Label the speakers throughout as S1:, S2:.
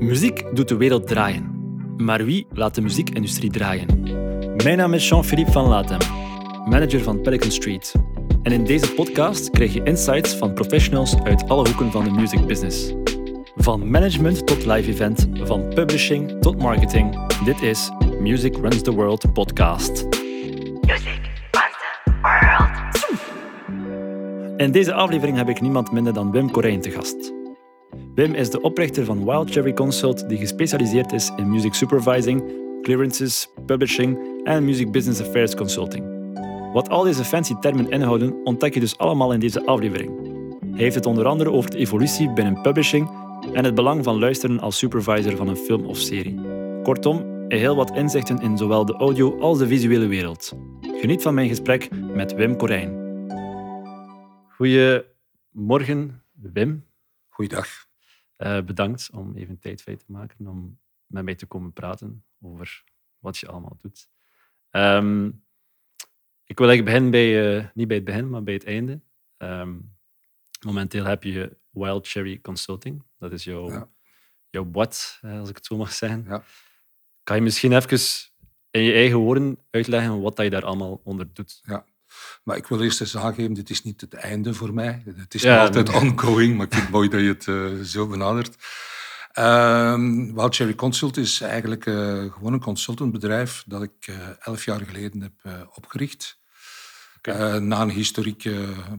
S1: Muziek doet de wereld draaien. Maar wie laat de muziekindustrie draaien? Mijn naam is Jean-Philippe van Latem, manager van Pelican Street. En in deze podcast krijg je insights van professionals uit alle hoeken van de music business. Van management tot live event, van publishing tot marketing. Dit is Music Runs the World podcast.
S2: Music runs the world.
S1: In deze aflevering heb ik niemand minder dan Wim Corijn te gast. Wim is de oprichter van Wild Cherry Consult, die gespecialiseerd is in music supervising, clearances, publishing en music business affairs consulting. Wat al deze fancy termen inhouden, ontdek je dus allemaal in deze aflevering. Hij heeft het onder andere over de evolutie binnen publishing en het belang van luisteren als supervisor van een film of serie. Kortom, heel wat inzichten in zowel de audio als de visuele wereld. Geniet van mijn gesprek met Wim Corijn. Goedemorgen, Wim.
S3: Goeiedag.
S1: Uh, bedankt om even tijd vrij te maken om met mij te komen praten over wat je allemaal doet. Um, ik wil eigenlijk beginnen bij, uh, niet bij het begin, maar bij het einde. Um, momenteel heb je Wild Cherry Consulting. Dat is jouw, ja. jouw wat, als ik het zo mag zeggen.
S3: Ja.
S1: Kan je misschien even in je eigen woorden uitleggen wat dat je daar allemaal onder doet?
S3: Ja. Maar ik wil eerst eens aangeven, dit is niet het einde voor mij. Het is ja, altijd ongoing, maar ik vind het mooi dat je het uh, zo benadert. Um, Wild Cherry Consult is eigenlijk uh, gewoon een consultantbedrijf dat ik uh, elf jaar geleden heb opgericht. Okay. na een historiek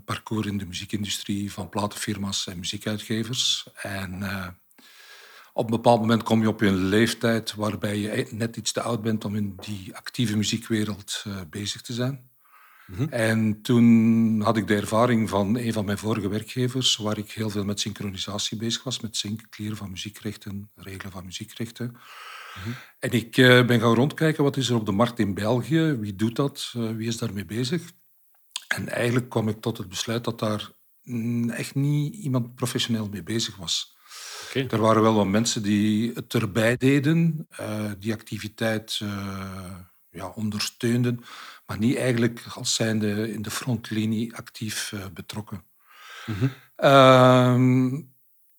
S3: parcours in de muziekindustrie van platenfirma's en muziekuitgevers. En op een bepaald moment kom je op een leeftijd waarbij je net iets te oud bent om in die actieve muziekwereld bezig te zijn. Mhm. En toen had ik de ervaring van een van mijn vorige werkgevers, waar ik heel veel met synchronisatie bezig was, met sync, clearen van muziekrechten, regelen van muziekrechten. Mm En ik uh, ben gaan rondkijken, wat is er op de markt in België? Wie doet dat? Uh, wie is daarmee bezig? En eigenlijk kwam ik tot het besluit dat daar mm, echt niet iemand professioneel mee bezig was. Okay. Er waren wel wat mensen die het erbij deden, uh, die activiteit ja, ondersteunden, maar niet eigenlijk als zijnde in de frontlinie actief uh, betrokken. Mm -hmm. uh,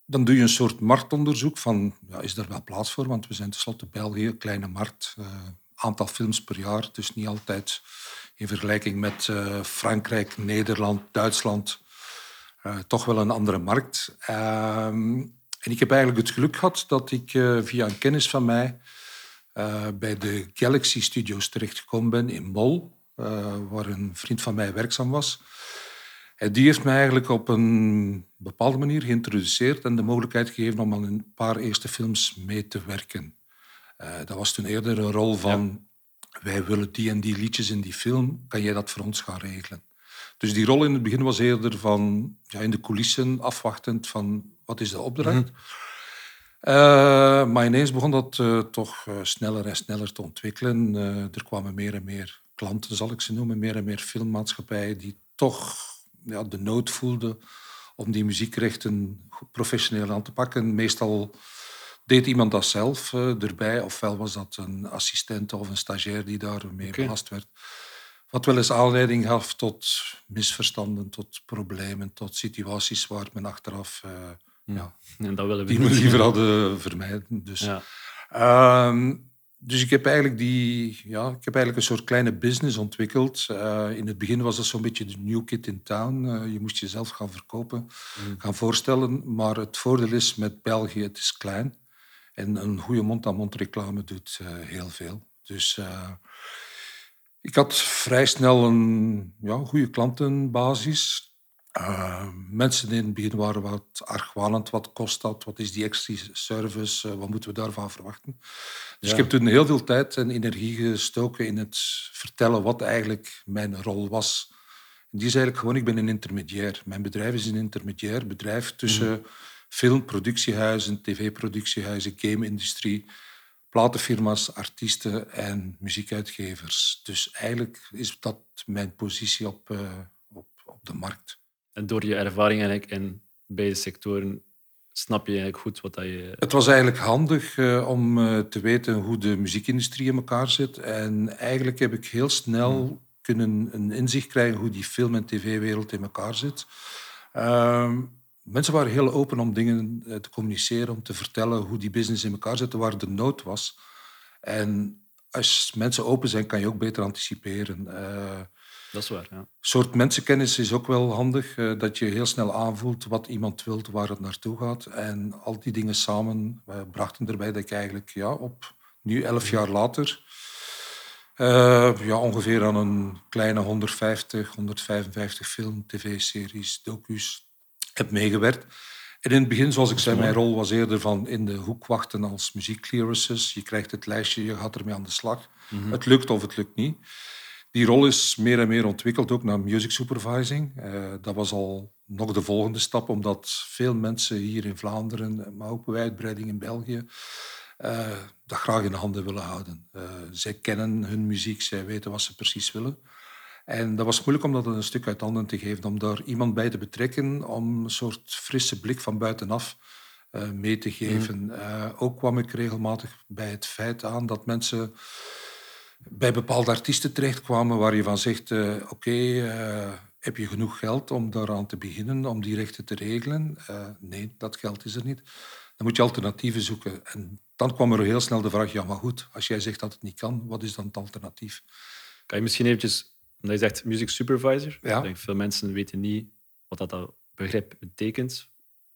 S3: dan doe je een soort marktonderzoek van, ja, is er wel plaats voor? Want we zijn tenslotte België, kleine markt, uh, aantal films per jaar, dus niet altijd in vergelijking met uh, Frankrijk, Nederland, Duitsland, toch wel een andere markt. Ehm, en ik heb eigenlijk het geluk gehad dat ik via een kennis van mij uh, bij de Galaxy Studios terechtgekomen ben in Mol, uh, waar een vriend van mij werkzaam was. En die heeft mij eigenlijk op een bepaalde manier geïntroduceerd en de mogelijkheid gegeven om aan een paar eerste films mee te werken. Uh, dat was toen eerder een rol van wij willen die en die liedjes in die film, kan jij dat voor ons gaan regelen? Dus die rol in het begin was eerder van ja, in de coulissen afwachtend van wat is de opdracht. Mm uh, maar ineens begon dat uh, toch uh, sneller en sneller te ontwikkelen. er kwamen meer en meer klanten, zal ik ze noemen, meer en meer filmmaatschappijen die toch ja, de nood voelden om die muziekrechten professioneel aan te pakken. Meestal deed iemand dat zelf erbij, ofwel was dat een assistent of een stagiair die daarmee okay. belast werd. Wat wel eens aanleiding gaf tot misverstanden, tot problemen, tot situaties waar men achteraf ja.
S1: En dat willen we
S3: die we liever hadden vermijden. Dus, ja. um, dus ik heb eigenlijk die, ja, ik heb eigenlijk een soort kleine business ontwikkeld. Uh, in het begin was dat zo'n beetje de new kid in town. Uh, je moest jezelf gaan verkopen, mm. gaan voorstellen. Maar het voordeel is met België, het is klein. En een goede mond-aan-mond reclame doet uh, heel veel. Dus ik had vrij snel een ja, goede klantenbasis. Uh, mensen in het begin waren wat argwanend. Wat kost dat? Wat is die extra service? Uh, wat moeten we daarvan verwachten? Dus ik heb toen heel veel tijd en energie gestoken in het vertellen wat eigenlijk mijn rol was. En die is eigenlijk gewoon, ik ben een intermediair. Mijn bedrijf is een intermediair bedrijf tussen mm. filmproductiehuizen, tv-productiehuizen, game-industrie, platenfirma's, artiesten en muziekuitgevers. Dus eigenlijk is dat mijn positie op, uh, op, op de markt.
S1: En door je ervaring eigenlijk in beide sectoren snap je eigenlijk goed wat dat je...
S3: Het was eigenlijk handig uh, om uh, te weten hoe de muziekindustrie in elkaar zit. En eigenlijk heb ik heel snel hmm. kunnen een inzicht krijgen hoe die film- en tv-wereld in elkaar zit. Uh, mensen waren heel open om dingen te communiceren, om te vertellen hoe die business in elkaar zit, waar de nood was. En als mensen open zijn, kan je ook beter anticiperen.
S1: Dat is waar, ja. Een
S3: soort mensenkennis is ook wel handig, dat je heel snel aanvoelt wat iemand wilt, waar het naartoe gaat. En al die dingen samen brachten erbij dat ik eigenlijk ja, op nu elf jaar later uh, ja, ongeveer aan een kleine 150, 155 film, tv-series, docu's heb meegewerkt. En in het begin, zoals ik zei, mijn rol was eerder van in de hoek wachten als muziekclearances. Je krijgt het lijstje, je gaat ermee aan de slag. Mhm. Het lukt of het lukt niet. Die rol is meer en meer ontwikkeld ook naar music supervising. Uh, dat was al nog de volgende stap, omdat veel mensen hier in Vlaanderen, maar ook bij uitbreiding in België, uh, dat graag in de handen willen houden. Uh, zij kennen hun muziek, zij weten wat ze precies willen. En dat was moeilijk om dat een stuk uit handen te geven, om daar iemand bij te betrekken, om een soort frisse blik van buitenaf mee te geven. Mm. ook kwam ik regelmatig bij het feit aan dat mensen bij bepaalde artiesten terechtkwamen waar je van zegt, oké, heb je genoeg geld om daaraan te beginnen, om die rechten te regelen? nee, dat geld is er niet. Dan moet je alternatieven zoeken. En dan kwam er heel snel de vraag, ja maar goed, als jij zegt dat het niet kan, wat is dan het alternatief?
S1: Kan je misschien eventjes, omdat je zegt music supervisor, ja. denk veel mensen weten niet wat dat begrip betekent.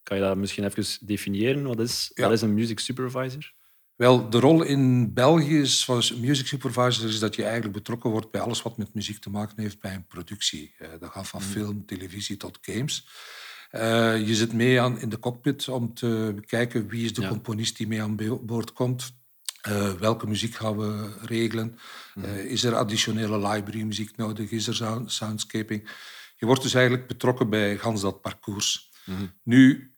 S1: Kan je dat misschien even definiëren? Wat is, wat is een music supervisor?
S3: Wel, de rol in België is, van music supervisor is dat je eigenlijk betrokken wordt bij alles wat met muziek te maken heeft bij een productie. Uh, dat gaat van mm. film, televisie tot games. Uh, je zit mee aan, in de cockpit om te kijken wie is de componist die mee aan boord komt. Uh, welke muziek gaan we regelen? Uh, is er additionele library muziek nodig? Is er soundscaping? Je wordt dus eigenlijk betrokken bij gans dat parcours. Mm Nu,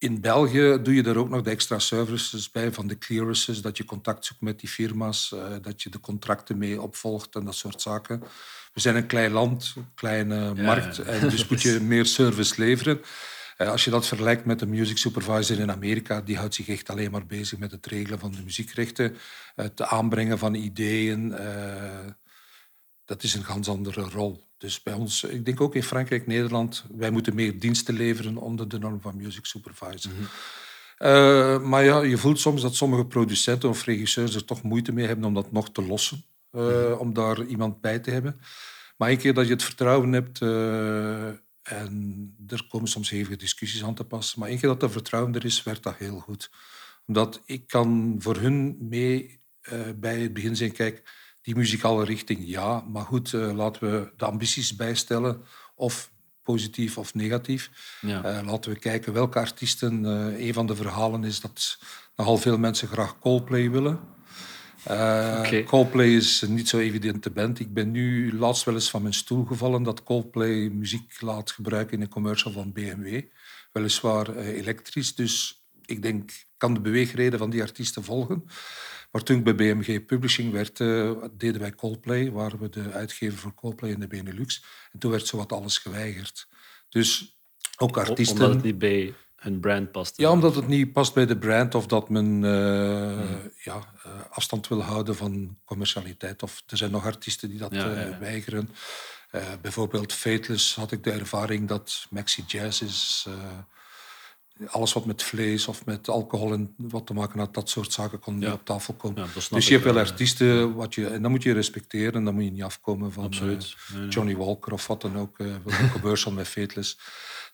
S3: in België doe je daar ook nog de extra services bij van de clearances, dat je contact zoekt met die firma's, dat je de contracten mee opvolgt en dat soort zaken we zijn een klein land, een kleine markt, en dus moet je meer service leveren. Eh, als je dat vergelijkt met de music supervisor in Amerika, die houdt zich echt alleen maar bezig met het regelen van de muziekrechten, het aanbrengen van ideeën. Eh, dat is een ganz andere rol. Dus bij ons, ik denk ook in Frankrijk, Nederland, wij moeten meer diensten leveren onder de norm van music supervisor. Mhm. Eh, maar ja, je voelt soms dat sommige producenten of regisseurs er toch moeite mee hebben om dat nog te lossen. Uh, om daar iemand bij te hebben. Maar een keer dat je het vertrouwen hebt, uh, en er komen soms hevige discussies aan te passen, maar een keer dat er vertrouwen er is, werkt dat heel goed. Omdat ik kan voor hun mee bij het begin zijn, kijk, die muzikale richting, ja, maar goed, laten we de ambities bijstellen, of positief of negatief. Ja. laten we kijken welke artiesten. een van de verhalen is dat nogal veel mensen graag Coldplay willen. Uh, Coldplay is niet zo evidente band. Ik ben nu laatst wel eens van mijn stoel gevallen dat Coldplay muziek laat gebruiken in een commercial van BMW. Weliswaar elektrisch, dus ik denk, kan de beweegreden van die artiesten volgen. Maar toen ik bij BMG Publishing werd, uh, deden wij Coldplay, waren we de uitgever voor Coldplay in de Benelux. En toen werd zowat alles geweigerd. Dus ook artiesten...
S1: Omdat het niet bij hun brand past.
S3: Ja, omdat het niet past bij de brand of dat men uh, ja, uh, afstand wil houden van commercialiteit. Of er zijn nog artiesten die dat ja, weigeren. bijvoorbeeld Fateless had ik de ervaring dat Maxi Jazz is. Alles wat met vlees of met alcohol en wat te maken had, dat soort zaken kon niet op tafel komen. dus je hebt wel artiesten, wat je, en dan moet je respecteren. Dan moet je niet afkomen van Johnny Walker of wat dan ook. een commercial met Fateless.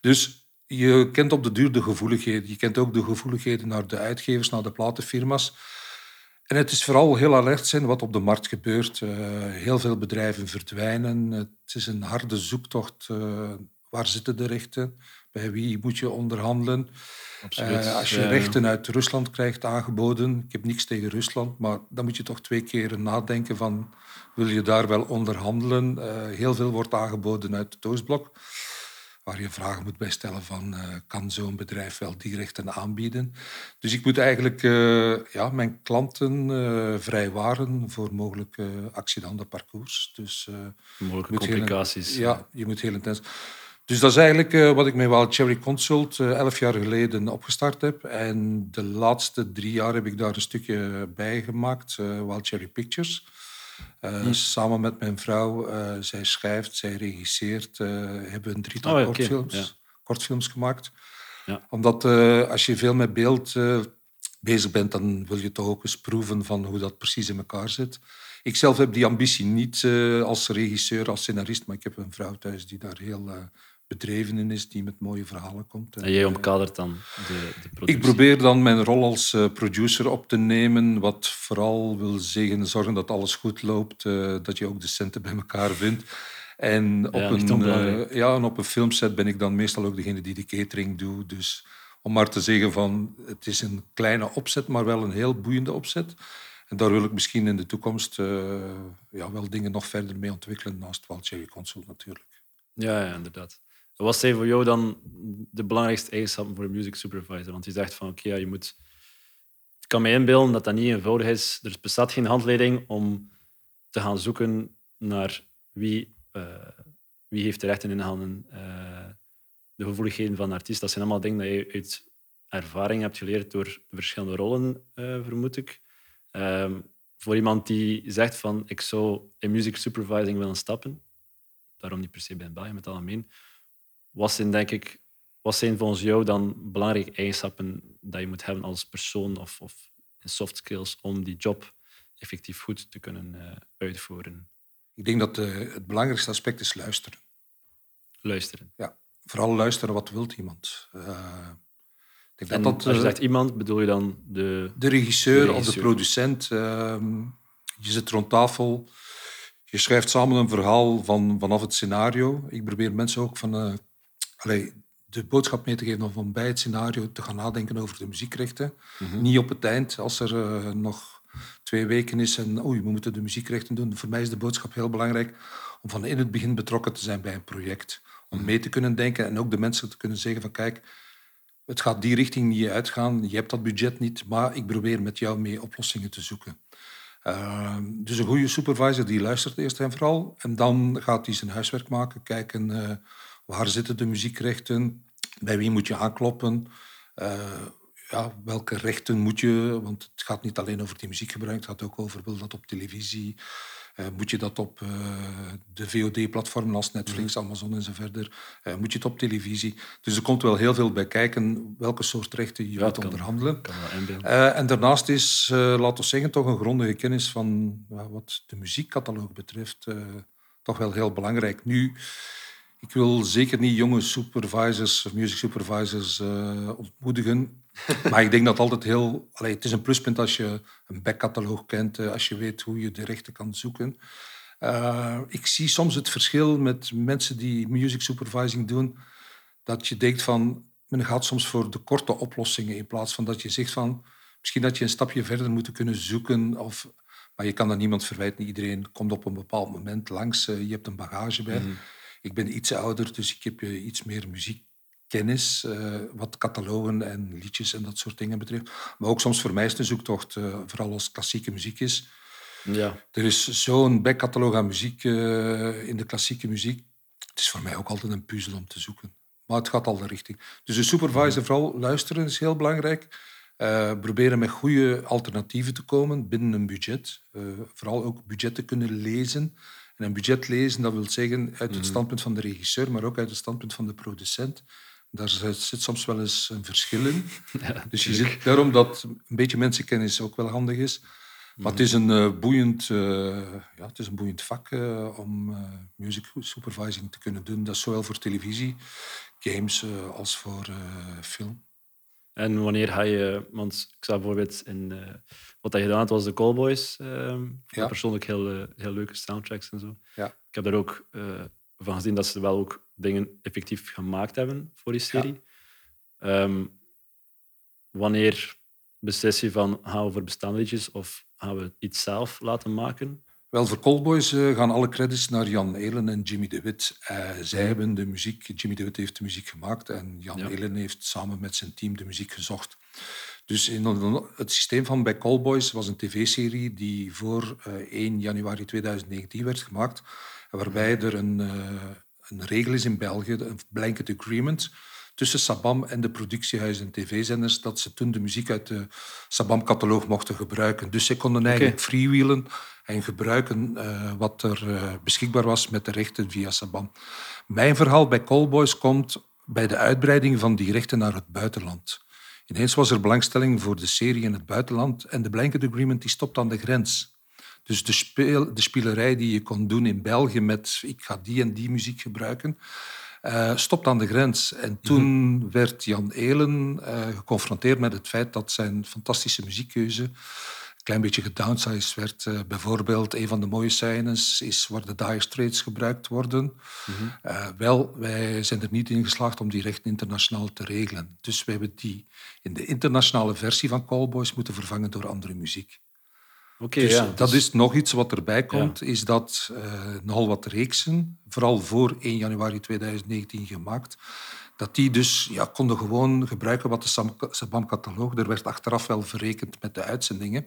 S3: Dus je kent op de duur de gevoeligheden. Je kent ook de gevoeligheden naar de uitgevers, naar de platenfirma's. En het is vooral heel alert zijn wat op de markt gebeurt. Uh, heel veel bedrijven verdwijnen. Het is een harde zoektocht. Uh, waar zitten de rechten? Bij wie moet je onderhandelen? Uh, als je rechten uit Rusland krijgt aangeboden, ik heb niks tegen Rusland, maar dan moet je toch twee keer nadenken van wil je daar wel onderhandelen? heel veel wordt aangeboden uit het Oostblok waar je vragen moet bij stellen van uh, kan zo'n bedrijf wel die rechten aanbieden. Dus ik moet eigenlijk ja, mijn klanten vrijwaren voor mogelijke accidentenparcours. Dus,
S1: mogelijke complicaties.
S3: Heel, ja, je moet heel intens. Dus dat is eigenlijk wat ik met Wild Cherry Consult elf jaar geleden opgestart heb. En de laatste drie jaar heb ik daar een stukje bij gemaakt, Wild Cherry Pictures. Uh. Samen met mijn vrouw, uh, zij schrijft, zij regisseert, uh, hebben een drietal oh, kortfilms, ja. kortfilms gemaakt.
S1: Ja.
S3: Omdat eh, als je veel met beeld eh, bezig bent, dan wil je toch ook eens proeven van hoe dat precies in elkaar zit. Ik zelf heb die ambitie niet eh, als regisseur, als scenarist, maar ik heb een vrouw thuis die daar heel eh, bedreven in is, die met mooie verhalen komt.
S1: En jij omkadert dan de, de productie.
S3: ik probeer dan mijn rol als eh, producer op te nemen, wat vooral wil zeggen zorgen dat alles goed loopt, eh, dat je ook de centen bij elkaar vindt. En op,
S1: Ja,
S3: een, eh, ja, en op een filmset ben ik dan meestal ook degene die de catering doet. Dus om maar te zeggen van, het is een kleine opzet, maar wel een heel boeiende opzet. En daar wil ik misschien in de toekomst ja, wel dingen nog verder mee ontwikkelen, naast Wild Cherry Consult natuurlijk.
S1: Ja, ja, inderdaad. Wat zijn voor jou dan de belangrijkste eigenschappen voor een music supervisor? Want je zegt van, oké, je moet... Ik kan me inbeelden dat dat niet eenvoudig is. Er bestaat geen handleiding om te gaan zoeken naar wie, eh, wie heeft de rechten in handen, eh, de gevoeligheden van de artiest. Dat zijn allemaal dingen dat je uit ervaring hebt geleerd door de verschillende rollen, eh, vermoed ik. Ehm, voor iemand die zegt van, ik zou in music supervising willen stappen, daarom niet per se bij België, met het algemeen. Wat zijn, denk ik, wat zijn volgens jou dan belangrijke eigenschappen dat je moet hebben als persoon of, of in soft skills om die job effectief goed te kunnen eh, uitvoeren?
S3: Ik denk dat eh, het belangrijkste aspect is luisteren.
S1: Luisteren.
S3: Ja, vooral luisteren wat wilt iemand. Eh, ik denk dat dat,
S1: als je zegt iemand, bedoel je dan de...
S3: de regisseur,
S1: de
S3: of de
S1: regisseur.
S3: producent, ehm, je zit rond tafel, je schrijft samen een verhaal van, vanaf het scenario. Ik probeer mensen ook van, allee, de boodschap mee te geven om van bij het scenario te gaan nadenken over de muziekrechten. Niet op het eind, als er eh, nog twee weken is en oei, we moeten de muziekrechten doen. Voor mij is de boodschap heel belangrijk om van in het begin betrokken te zijn bij een project. Om mee te kunnen denken en ook de mensen te kunnen zeggen van kijk, het gaat die richting niet uitgaan, je hebt dat budget niet, maar ik probeer met jou mee oplossingen te zoeken. Uh, dus een goede supervisor die luistert eerst en vooral. En dan gaat hij zijn huiswerk maken, kijken uh, waar zitten de muziekrechten, bij wie moet je aankloppen, uh, ja, welke rechten moet je, want het gaat niet alleen over die muziekgebruik, het gaat ook over, wil dat op televisie, uh, moet je dat op uh, de VOD-platformen als Netflix, mm. Amazon en zo verder, uh, moet je het op televisie. Dus er komt wel heel veel bij kijken welke soort rechten je
S1: Ja,
S3: wilt
S1: kan-
S3: onderhandelen.
S1: kan.
S3: Eh, en daarnaast is, eh, laten we zeggen, toch een grondige kennis van wat de muziekcatalogus betreft, eh, toch wel heel belangrijk. Nu, ik wil zeker niet jonge supervisors of music supervisors eh, ontmoedigen. Maar ik denk dat altijd heel... Allee, het is een pluspunt als je een backcataloog kent, eh, als je weet hoe je de rechten kan zoeken. Eh, ik zie soms het verschil met mensen die music supervising doen, dat je denkt van, men gaat soms voor de korte oplossingen in plaats van dat je zegt van, misschien dat je een stapje verder moet kunnen zoeken. Of, maar je kan dat niemand verwijten. Iedereen komt op een bepaald moment langs. je hebt een bagage bij. Ik ben iets ouder, dus ik heb eh, iets meer muziekkennis. eh, wat catalogen en liedjes en dat soort dingen betreft. Maar ook soms voor mij is het een zoektocht, eh, vooral als het klassieke muziek is.
S1: Ja,
S3: Er is zo'n backcataloog aan muziek in de klassieke muziek. Het is voor mij ook altijd een puzzel om te zoeken. Maar het gaat al de richting. Dus de supervisor, vooral luisteren is heel belangrijk. Proberen met goede alternatieven te komen binnen een budget. Vooral ook budgetten kunnen lezen. En een budget lezen, dat wil zeggen uit het standpunt van de regisseur, maar ook uit het standpunt van de producent. Daar zit soms wel eens een verschil in. dus je zit, daarom dat een beetje mensenkennis ook wel handig is. Maar het is een, eh, boeiend, eh, ja, het is een boeiend vak eh, om eh, music supervising te kunnen doen. Dat is zowel voor televisie, games eh, als voor eh, film.
S1: En wanneer ga je, want ik zag bijvoorbeeld in eh, wat hij gedaan had, was de Callboys. ehm
S3: Ja.
S1: Persoonlijk heel, eh, heel leuke soundtracks en zo.
S3: Ja.
S1: Ik heb daar ook eh, van gezien dat ze wel ook dingen effectief gemaakt hebben voor die serie. Ehm, wanneer beslis je van gaan we voor bestaande liedjes of gaan we iets zelf laten maken?
S3: Wel, voor Callboys eh, gaan alle credits naar Jan Elen en Jimmy de Wit. Eh, zij hebben de muziek, Jimmy de Wit heeft de muziek gemaakt en Jan
S1: Ja.
S3: Elen heeft samen met zijn team de muziek gezocht. Dus in het systeem van bij Callboys was een tv-serie die voor eh, 1 januari 2019 werd gemaakt, waarbij er een, eh, een regel is in België, een blanket agreement tussen Sabam en de productiehuizen en tv-zenders, dat ze toen de muziek uit de Sabam-cataloog mochten gebruiken. Dus ze konden eigenlijk freewheelen en gebruiken eh, wat er eh, beschikbaar was met de rechten via Sabam. Mijn verhaal bij Callboys komt bij de uitbreiding van die rechten naar het buitenland. Ineens was er belangstelling voor de serie in het buitenland en de Blanket Agreement die stopt aan de grens. Dus de, speel, de spielerij die je kon doen in België met ik ga die en die muziek gebruiken, uh, stopt aan de grens. En toen mhm. werd Jan Elen uh, geconfronteerd met het feit dat zijn fantastische muziekkeuze klein beetje gedownsized werd. Uh, bijvoorbeeld, een van de mooie scènes is waar de Dire Straits gebruikt worden. Mhm. wel, wij zijn er niet in geslaagd om die rechten internationaal te regelen. Dus we hebben die in de internationale versie van Callboys moeten vervangen door andere muziek.
S1: Okay, dus ja,
S3: dat is nog iets wat erbij komt, is dat uh, nogal wat reeksen, vooral voor 1 januari 2019 gemaakt, dat die dus ja, konden gewoon gebruiken wat de Sabam-cataloog. Er werd achteraf wel verrekend met de uitzendingen.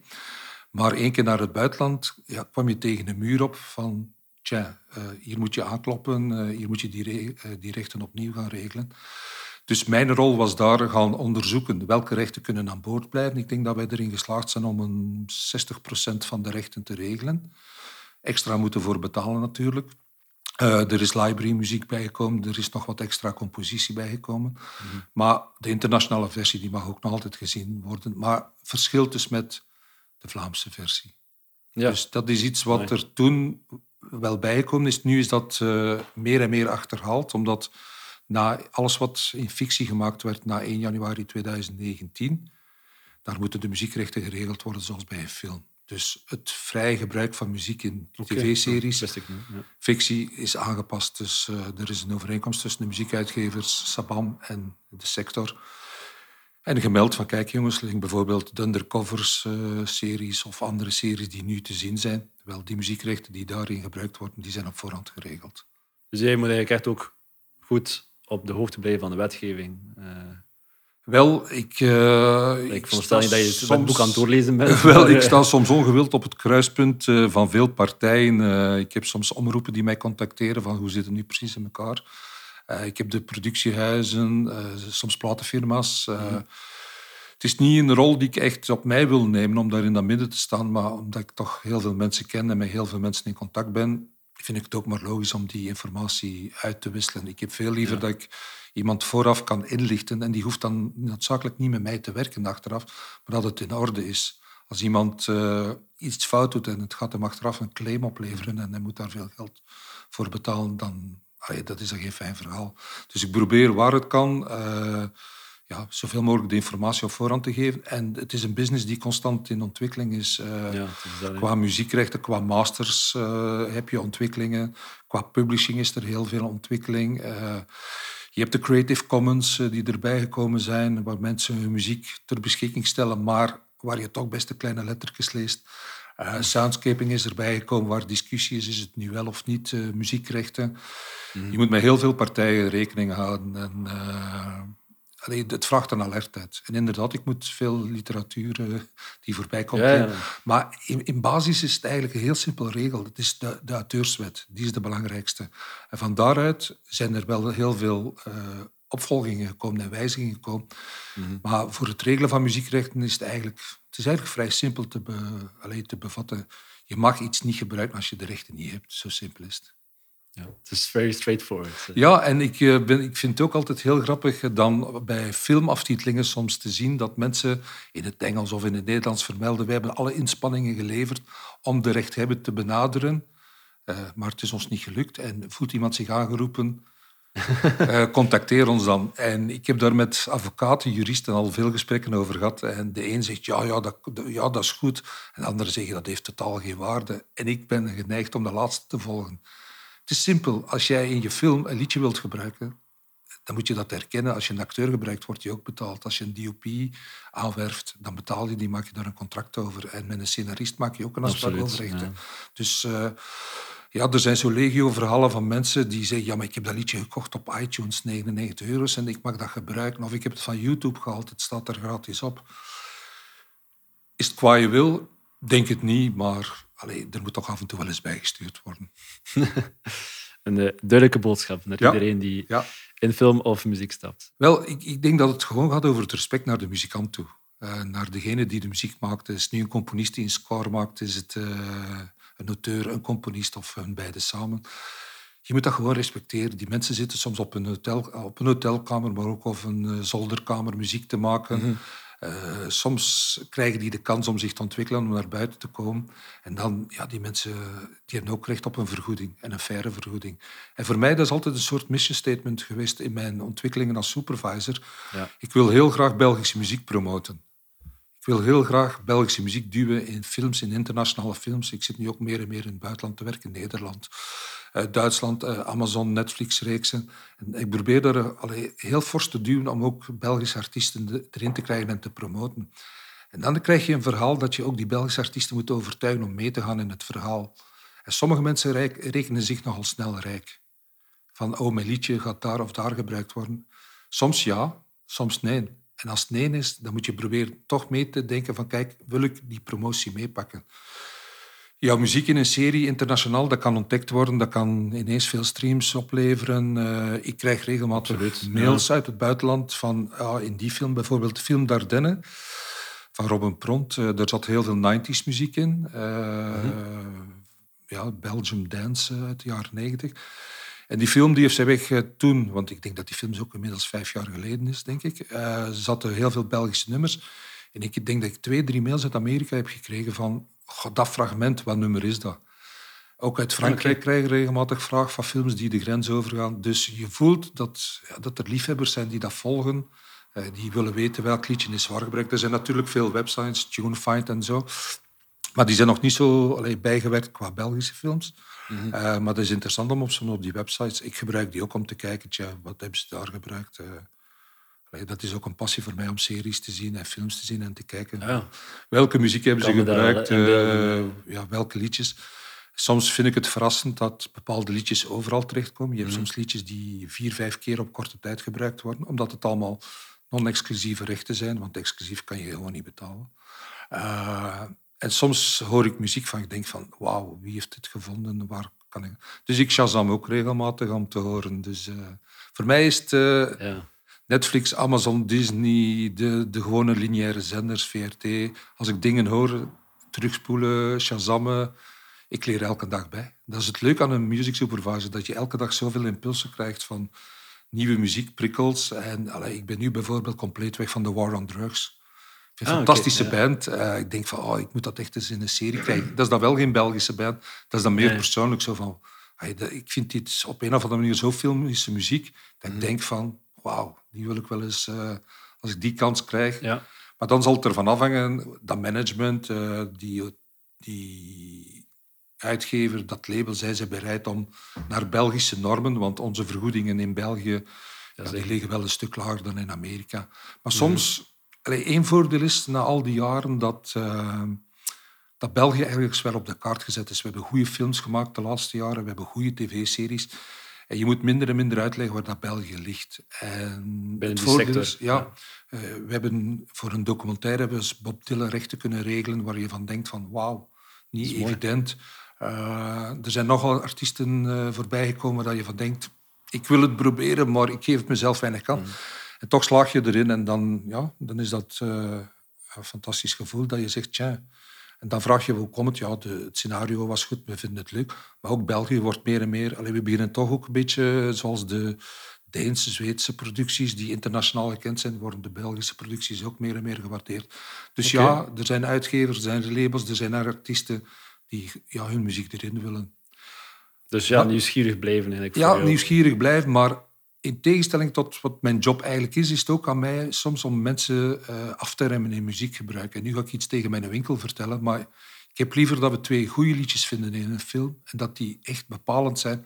S3: Maar één keer naar het buitenland kwam je tegen een muur op van tja, uh, hier moet je aankloppen, uh, hier moet je die, die rechten opnieuw gaan regelen. Dus mijn rol was daar gaan onderzoeken welke rechten kunnen aan boord blijven. Ik denk dat wij erin geslaagd zijn om een 60% van de rechten te regelen. Extra moeten voor betalen natuurlijk. Uh, er is library muziek bijgekomen, er is nog wat extra compositie bijgekomen. Mm Maar de internationale versie die mag ook nog altijd gezien worden. Maar verschilt dus met de Vlaamse versie. Ja. Dus dat is iets wat er toen wel bijgekomen is. Nu is dat uh, meer en meer achterhaald, omdat na alles wat in fictie gemaakt werd na 1 januari 2019, daar moeten de muziekrechten geregeld worden zoals bij een film. Dus het vrije gebruik van muziek in tv-series, ja, fictie, is aangepast. Dus uh, er is een overeenkomst tussen de muziekuitgevers, Sabam en de sector. En gemeld van, kijk jongens, bijvoorbeeld de Undercovers-series uh, of andere series die nu te zien zijn. Wel, die muziekrechten die daarin gebruikt worden, die zijn op voorhand geregeld.
S1: Dus jij moet eigenlijk echt ook goed op de hoogte blijven van de wetgeving? Uh,
S3: wel, ik... Uh,
S1: ik veronderstel niet dat je soms, het boek aan het doorlezen bent.
S3: Wel, ik sta soms ongewild op het kruispunt uh, van veel partijen. Uh, ik heb soms omroepen die mij contacteren van hoe zit het nu precies in elkaar. ik heb de productiehuizen, soms platenfirma's. Mm. Het is niet een rol die ik echt op mij wil nemen om daar in dat midden te staan, maar omdat ik toch heel veel mensen ken en met heel veel mensen in contact ben, vind ik het ook maar logisch om die informatie uit te wisselen. Ik heb veel liever dat ik iemand vooraf kan inlichten en die hoeft dan noodzakelijk niet met mij te werken achteraf, maar dat het in orde is. Als iemand uh, iets fout doet en het gaat hem achteraf een claim opleveren en hij moet daar veel geld voor betalen, dan allee, dat is dan geen fijn verhaal. Dus ik probeer waar het kan. Uh, ja, zoveel mogelijk de informatie op voorhand te geven. En het is een business die constant in ontwikkeling is. Uh, ja, is qua muziekrechten, qua masters heb je ontwikkelingen. Qua publishing is er heel veel ontwikkeling. Je hebt de Creative Commons die erbij gekomen zijn, waar mensen hun muziek ter beschikking stellen, maar waar je toch best de kleine lettertjes leest. soundscaping is erbij gekomen, waar discussie is, is het nu wel of niet muziekrechten. Mm. Je moet met heel veel partijen rekening houden. En, Allee, het vraagt een alertheid. En inderdaad, ik moet veel literatuur uh, die voorbij komt. Ja, Maar in, in, basis is het eigenlijk een heel simpel regel. Het is de, de auteurswet. Die is de belangrijkste. En van daaruit zijn er wel heel veel uh, opvolgingen gekomen en wijzigingen gekomen. Mhm. Maar voor het regelen van muziekrechten is het eigenlijk, het is eigenlijk vrij simpel te, be, allee, te bevatten. Je mag iets niet gebruiken als je de rechten niet hebt. Zo simpel is het.
S1: Ja, het is very straightforward.
S3: Ja, en ik, eh, ben, ik vind het ook altijd heel grappig dan bij filmaftitelingen soms te zien dat mensen in het Engels of in het Nederlands vermelden wij hebben alle inspanningen geleverd om de rechthebber te benaderen, uh, maar het is ons niet gelukt. En voelt iemand zich aangeroepen, uh, contacteer ons dan. En ik heb daar met advocaten, juristen al veel gesprekken over gehad. En de een zegt, ja, ja, dat, ja, dat is goed. En de andere zeggen, dat heeft totaal geen waarde. En ik ben geneigd om de laatste te volgen. Het is simpel. Als jij in je film een liedje wilt gebruiken, dan moet je dat herkennen. Als je een acteur gebruikt, wordt je ook betaald. Als je een DOP aanwerft, dan betaal je die, maak je daar een contract over. En met een scenarist maak je ook een afspraak over. Dus uh, ja, er zijn zo legio verhalen van mensen die zeggen ja, maar ik heb dat liedje gekocht op iTunes, 99 euro, en ik mag dat gebruiken. Of ik heb het van YouTube gehaald, het staat er gratis op. Is het qua je wil? Denk het niet, maar allee, er moet toch af en toe wel eens bijgestuurd worden.
S1: een uh, duidelijke boodschap naar iedereen die in film of muziek stapt.
S3: Wel, ik, ik, denk dat het gewoon gaat over het respect naar de muzikant toe. Uh, naar degene die de muziek maakt. Is het nu een componist die een score maakt? Is het uh, een auteur, een componist of hun beide samen? je moet dat gewoon respecteren. Die mensen zitten soms op een, hotel, op een hotelkamer, maar ook op een zolderkamer muziek te maken. Mhm. Eh, soms krijgen die de kans om zich te ontwikkelen, om naar buiten te komen. En dan, ja, die mensen die hebben ook recht op een vergoeding, en een faire vergoeding. En voor mij dat is altijd een soort mission statement geweest in mijn ontwikkelingen als supervisor. Ja. Ik wil heel graag Belgische muziek promoten. Wil heel graag Belgische muziek duwen in films, in internationale films. Ik zit nu ook meer en meer in het buitenland te werken, Nederland. Eh, Duitsland, uh, Amazon, Netflix-reeksen. ik probeer er allee, heel fors te duwen om ook Belgische artiesten erin te krijgen en te promoten. En dan krijg je een verhaal dat je ook die Belgische artiesten moet overtuigen om mee te gaan in het verhaal. En sommige mensen rekenen zich nogal snel rijk. Van, oh, mijn liedje gaat daar of daar gebruikt worden. Soms ja, soms nee. En als het nee is, dan moet je proberen toch mee te denken van, kijk, wil ik die promotie meepakken? jouw muziek in een serie internationaal, dat kan ontdekt worden, dat kan ineens veel streams opleveren. Uh, ik krijg regelmatig mails uit het buitenland van uh, in die film, bijvoorbeeld de film Dardenne van Robin Pront. Uh, daar zat heel veel 90s muziek in. Mm Ja, Belgium Dance uit de jaren 90. En die film die heeft zij weg toen, want ik denk dat die film ook inmiddels vijf jaar geleden is, denk ik, zaten heel veel Belgische nummers. En ik denk dat ik twee, drie mails uit Amerika heb gekregen van God, dat fragment, wat nummer is dat? Ook uit Frankrijk okay. krijg regelmatig vraag van films die de grens overgaan. Dus je voelt dat, ja, dat er liefhebbers zijn die dat volgen. Eh, die willen weten welk liedje is waar gebruikt. Er zijn natuurlijk veel websites, TuneFind en zo. Maar die zijn nog niet zo allee, bijgewerkt qua Belgische films. Mm -hmm. uh, maar het is interessant om op op die websites... Ik gebruik die ook om te kijken, tja, wat hebben ze daar gebruikt? Uh, dat is ook een passie voor mij om series te zien en films te zien en te kijken. Ja. Welke muziek hebben ze gebruikt? Uh, ja, welke liedjes? Soms vind ik het verrassend dat bepaalde liedjes overal terechtkomen. Je hebt mhm. soms liedjes die vier, vijf keer op korte tijd gebruikt worden, omdat het allemaal non-exclusieve rechten zijn, want exclusief kan je gewoon niet betalen. En soms hoor ik muziek van ik denk van, wauw, wie heeft dit gevonden? Waar kan ik... Dus ik shazam ook regelmatig om te horen. Dus uh, voor mij is het... Ja Netflix, Amazon, Disney, de, de gewone lineaire zenders, VRT. Als ik dingen hoor, terugspoelen, shazammen, ik leer elke dag bij. Dat is het leuke aan een music supervisor, dat je elke dag zoveel impulsen krijgt van nieuwe muziekprikkels. En allee, ik ben nu bijvoorbeeld compleet weg van The War on Drugs. Een ah, fantastische band. Uh, ik denk van, oh, ik moet dat echt eens in een serie krijgen. Dat is dan wel geen Belgische band. Dat is dan meer persoonlijk zo van... Ik vind dit op een of andere manier zo filmische muziek, dat ik mhm. denk van, wauw, die wil ik wel eens, uh, als ik die kans krijg. Ja. Maar dan zal het ervan afhangen, dat management, uh, die, die uitgever, dat label, zijn ze bereid om naar Belgische normen, want onze vergoedingen in België ja, die liggen wel een stuk lager dan in Amerika. Maar soms, allee, één voordeel is na al die jaren dat, uh, dat België eigenlijk wel op de kaart gezet is. We hebben goede films gemaakt de laatste jaren, we hebben goede tv-series. En je moet minder en minder uitleggen waar dat België ligt. En
S1: Binnen die sector.
S3: Is, ja, uh, we hebben voor een documentaire hebben we Bob Dylan rechten kunnen regelen waar je van denkt van wauw, niet evident. Uh, er zijn nogal artiesten voorbij gekomen dat je van denkt, ik wil het proberen, maar ik geef het mezelf weinig kans. Mm. En toch slaag je erin en dan, ja, dan is dat een fantastisch gevoel dat je zegt, tja, en dan vraag je hoe komt het? Ja, de, het scenario was goed, we vinden het leuk. Maar ook België wordt meer en meer... Allee, we beginnen toch ook een beetje zoals de Deense, Zweedse producties die internationaal gekend zijn, worden de Belgische producties ook meer en meer gewaardeerd. Dus ja, er zijn uitgevers, er zijn labels, er zijn artiesten die ja, hun muziek erin willen.
S1: Dus ja, nieuwsgierig blijven eigenlijk.
S3: Ja, nieuwsgierig blijven, maar in tegenstelling tot wat mijn job eigenlijk is, is het ook aan mij soms om mensen uh, af te remmen in muziekgebruik. En nu ga ik iets tegen mijn winkel vertellen, maar ik heb liever dat we twee goede liedjes vinden in een film en dat die echt bepalend zijn.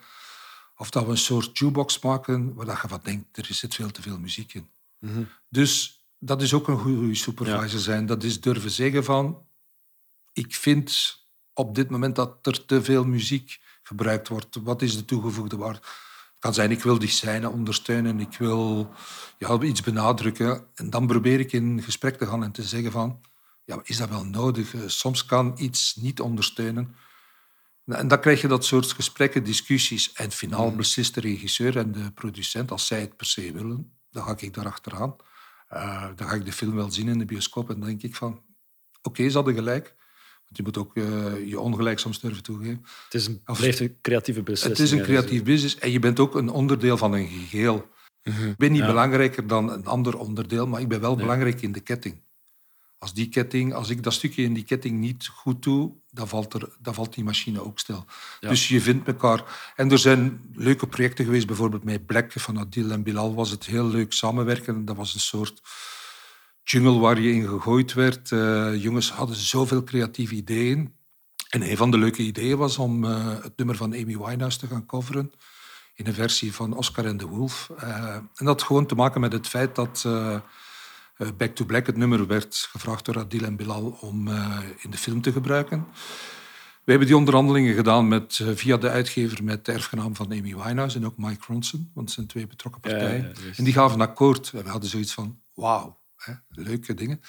S3: Of dat we een soort jukebox maken waar je van denkt, er zit veel te veel muziek in. Mm Dus dat is ook een goede supervisor zijn. Dat is durven zeggen van, ik vind op dit moment dat er te veel muziek gebruikt wordt. Wat is de toegevoegde waarde? Kan zijn, ik wil die scène ondersteunen, ik wil ja, iets benadrukken. En dan probeer ik in gesprek te gaan en te zeggen van, ja, is dat wel nodig? Eh, soms kan iets niet ondersteunen. En dan krijg je dat soort gesprekken, discussies. En finaal mm. beslist de regisseur en de producent, als zij het per se willen, dan ga ik daar achteraan. Uh, dan ga ik de film wel zien in de bioscoop en dan denk ik van, oké, okay, ze hadden gelijk. Je moet ook uh, je ongelijk soms durven toegeven.
S1: Het is een, blijft een creatieve beslissing.
S3: Het is een creatief business en je bent ook een onderdeel van een geheel. Mhm. Ik ben niet belangrijker dan een ander onderdeel, maar ik ben wel belangrijk in de ketting. Als, die ketting, als ik dat stukje in die ketting niet goed doe, dan valt, er, dan valt die machine ook stil. Dus je vindt elkaar. En er zijn leuke projecten geweest, bijvoorbeeld met Black van Adil en Bilal was het heel leuk samenwerken. Dat was een soort jungle waar je in gegooid werd. Uh, jongens hadden zoveel creatieve ideeën. En een van de leuke ideeën was om uh, het nummer van Amy Winehouse te gaan coveren in een versie van Oscar en de Wolf. Uh, en dat had gewoon te maken met het feit dat Back to Black, het nummer, werd gevraagd door Adil en Bilal om in de film te gebruiken. We hebben die onderhandelingen gedaan met, via de uitgever met de erfgenaam van Amy Winehouse en ook Mike Ronson, want het zijn twee betrokken partijen. en die gaven een akkoord. En we hadden zoiets van, wauw, leuke dingen.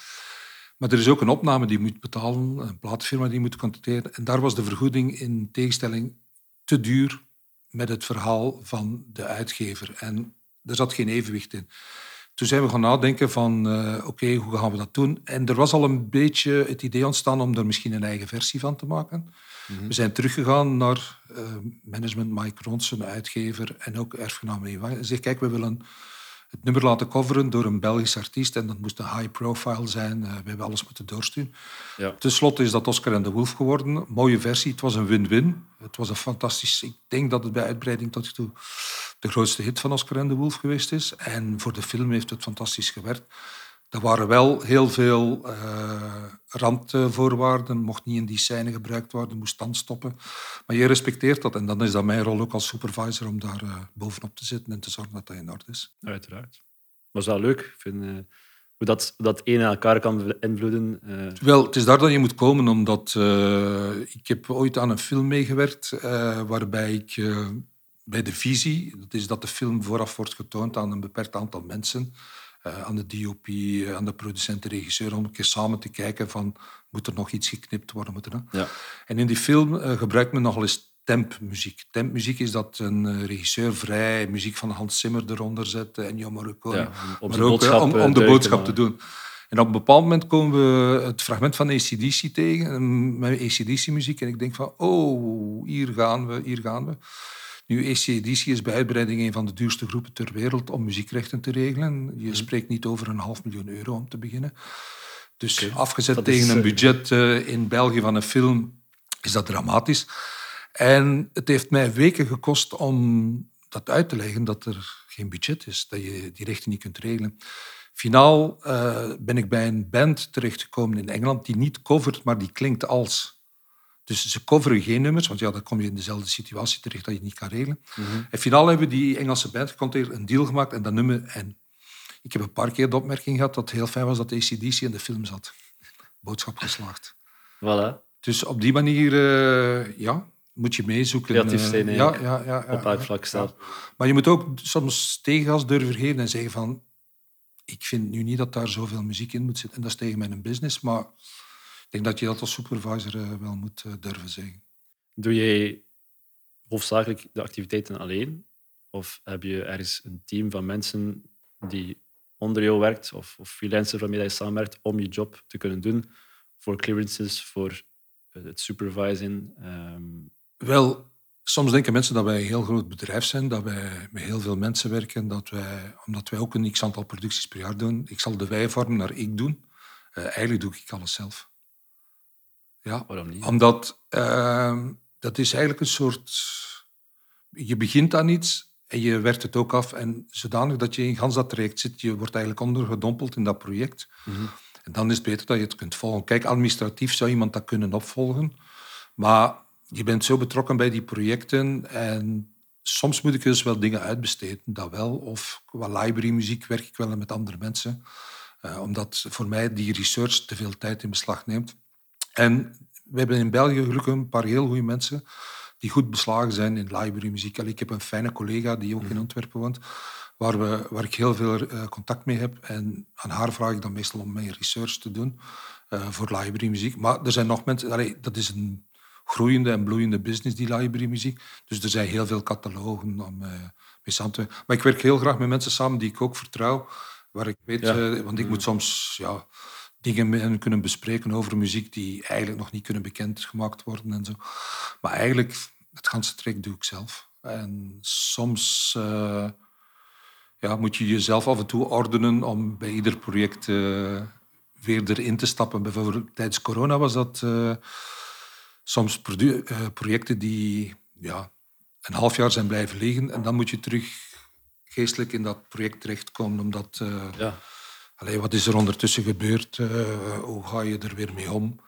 S3: Maar er is ook een opname die moet betalen, een platenfirma die moet contacteren. En daar was de vergoeding in tegenstelling te duur met het verhaal van de uitgever. En er zat geen evenwicht in. Toen zijn we gaan nadenken van, uh, oké, hoe gaan we dat doen? En er was al een beetje het idee ontstaan om er misschien een eigen versie van te maken. Mhm. We zijn teruggegaan naar uh, management Mike Ronson, uitgever, en ook erfgenaam Eva. En zeg, kijk, we willen het nummer laten coveren door een Belgisch artiest. En dat moest een high profile zijn. Uh, we hebben alles moeten doorsturen. Ja. Ten slotte is dat Oscar en de Wolf geworden. Mooie versie. Het was een win-win. Het was een fantastisch... Ik denk dat het bij uitbreiding tot toe de grootste hit van Oscar en de Wolf geweest is. En voor de film heeft het fantastisch gewerkt. Er waren wel heel veel uh, randvoorwaarden. Mocht niet in die scène gebruikt worden, moest dan stoppen. Maar je respecteert dat. En dan is dat mijn rol ook als supervisor om daar uh, bovenop te zitten en te zorgen dat dat in orde is.
S1: Uiteraard. Maar is wel leuk. Ik vind, uh, hoe dat, dat een aan elkaar kan invloeden.
S3: Wel, het is daar dat je moet komen, omdat ik heb ooit aan een film meegewerkt waarbij ik bij de visie, dat is dat de film vooraf wordt getoond aan een beperkt aantal mensen uh, aan de DOP, uh, aan de producent, de regisseur, om een keer samen te kijken van moet er nog iets geknipt worden. Moet er, ja. En in die film uh, gebruikt men nogal eens tempmuziek. Tempmuziek is dat een regisseur vrij muziek van Hans Zimmer eronder zet en Ennio Morricone, ja, om, ook, om, om de boodschap te doen. En op een bepaald moment komen we het fragment van ACDC tegen, met ACDC-muziek. En ik denk van, oh, hier gaan we, hier gaan we. Nu, ECDC is bij uitbreiding een van de duurste groepen ter wereld om muziekrechten te regelen. Je mhm. spreekt niet over een half miljoen euro om te beginnen. Dus afgezet tegen een eh, budget uh, in België van een film is dat dramatisch. En het heeft mij weken gekost om dat uit te leggen dat er geen budget is, dat je die rechten niet kunt regelen. Finaal uh, ben ik bij een band terechtgekomen in Engeland die niet covert, maar die klinkt als. Dus ze coveren geen nummers, want ja, dan kom je in dezelfde situatie terecht dat je het niet kan regelen. Mhm. En finaal hebben die Engelse band een deal gemaakt en dat nummer. En ik heb een paar keer de opmerking gehad dat het heel fijn was dat ACDC in de film zat. Boodschap geslaagd.
S1: Voilà.
S3: Dus op die manier, uh, ja, moet je meezoeken.
S1: Creatief eh, zijn, uh, ja, ja, ja, op uitvlak staan.
S3: Maar je moet ook soms tegengas durven geven en zeggen van ik vind nu niet dat daar zoveel muziek in moet zitten. En dat is tegen mijn business, maar ik denk dat je dat als supervisor eh, wel moet eh, durven zeggen.
S1: Doe jij hoofdzakelijk de activiteiten alleen? Of heb je ergens een team van mensen die onder jou werkt of, of freelancer waarmee je samenwerkt om je job te kunnen doen voor clearances, voor eh, het supervising? Ehm,
S3: wel, soms denken mensen dat wij een heel groot bedrijf zijn, dat wij met heel veel mensen werken, dat wij, omdat wij ook een x-aantal producties per jaar doen. Ik zal de wij-vorm naar ik doen. eigenlijk doe ik alles zelf. Ja,
S1: Waarom niet?
S3: Omdat uh, dat is eigenlijk een soort... Je begint aan iets en je werkt het ook af. En zodanig dat je in gans dat traject zit, je wordt eigenlijk ondergedompeld in dat project. Mhm. En dan is het beter dat je het kunt volgen. Kijk, administratief zou iemand dat kunnen opvolgen. Maar je bent zo betrokken bij die projecten en soms moet ik dus wel dingen uitbesteden, dat wel. Of qua library muziek werk ik wel met andere mensen. Uh, omdat voor mij die research te veel tijd in beslag neemt. En we hebben in België gelukkig een paar heel goede mensen die goed beslagen zijn in library muziek. Ik heb een fijne collega die ook in mhm. Antwerpen woont, waar, we, waar ik heel veel uh, contact mee heb. En aan haar vraag ik dan meestal om mijn research te doen uh, voor library muziek. Maar er zijn nog mensen, allee, dat is een groeiende en bloeiende business, die library muziek. Dus er zijn heel veel catalogen om uh, mee samen te Maar ik werk heel graag met mensen samen die ik ook vertrouw, waar ik weet, want ik moet soms ja, dingen kunnen bespreken over muziek die eigenlijk nog niet kunnen bekendgemaakt worden en zo. Maar eigenlijk, het ganse trek doe ik zelf. En soms uh, ja, moet je jezelf af en toe ordenen om bij ieder project uh, weer erin te stappen. Bijvoorbeeld tijdens corona was dat uh, soms projecten die ja, een half jaar zijn blijven liggen. En dan moet je terug geestelijk in dat project terechtkomen, omdat... ja Allee, wat is er ondertussen gebeurd? Uh, hoe ga je er weer mee om?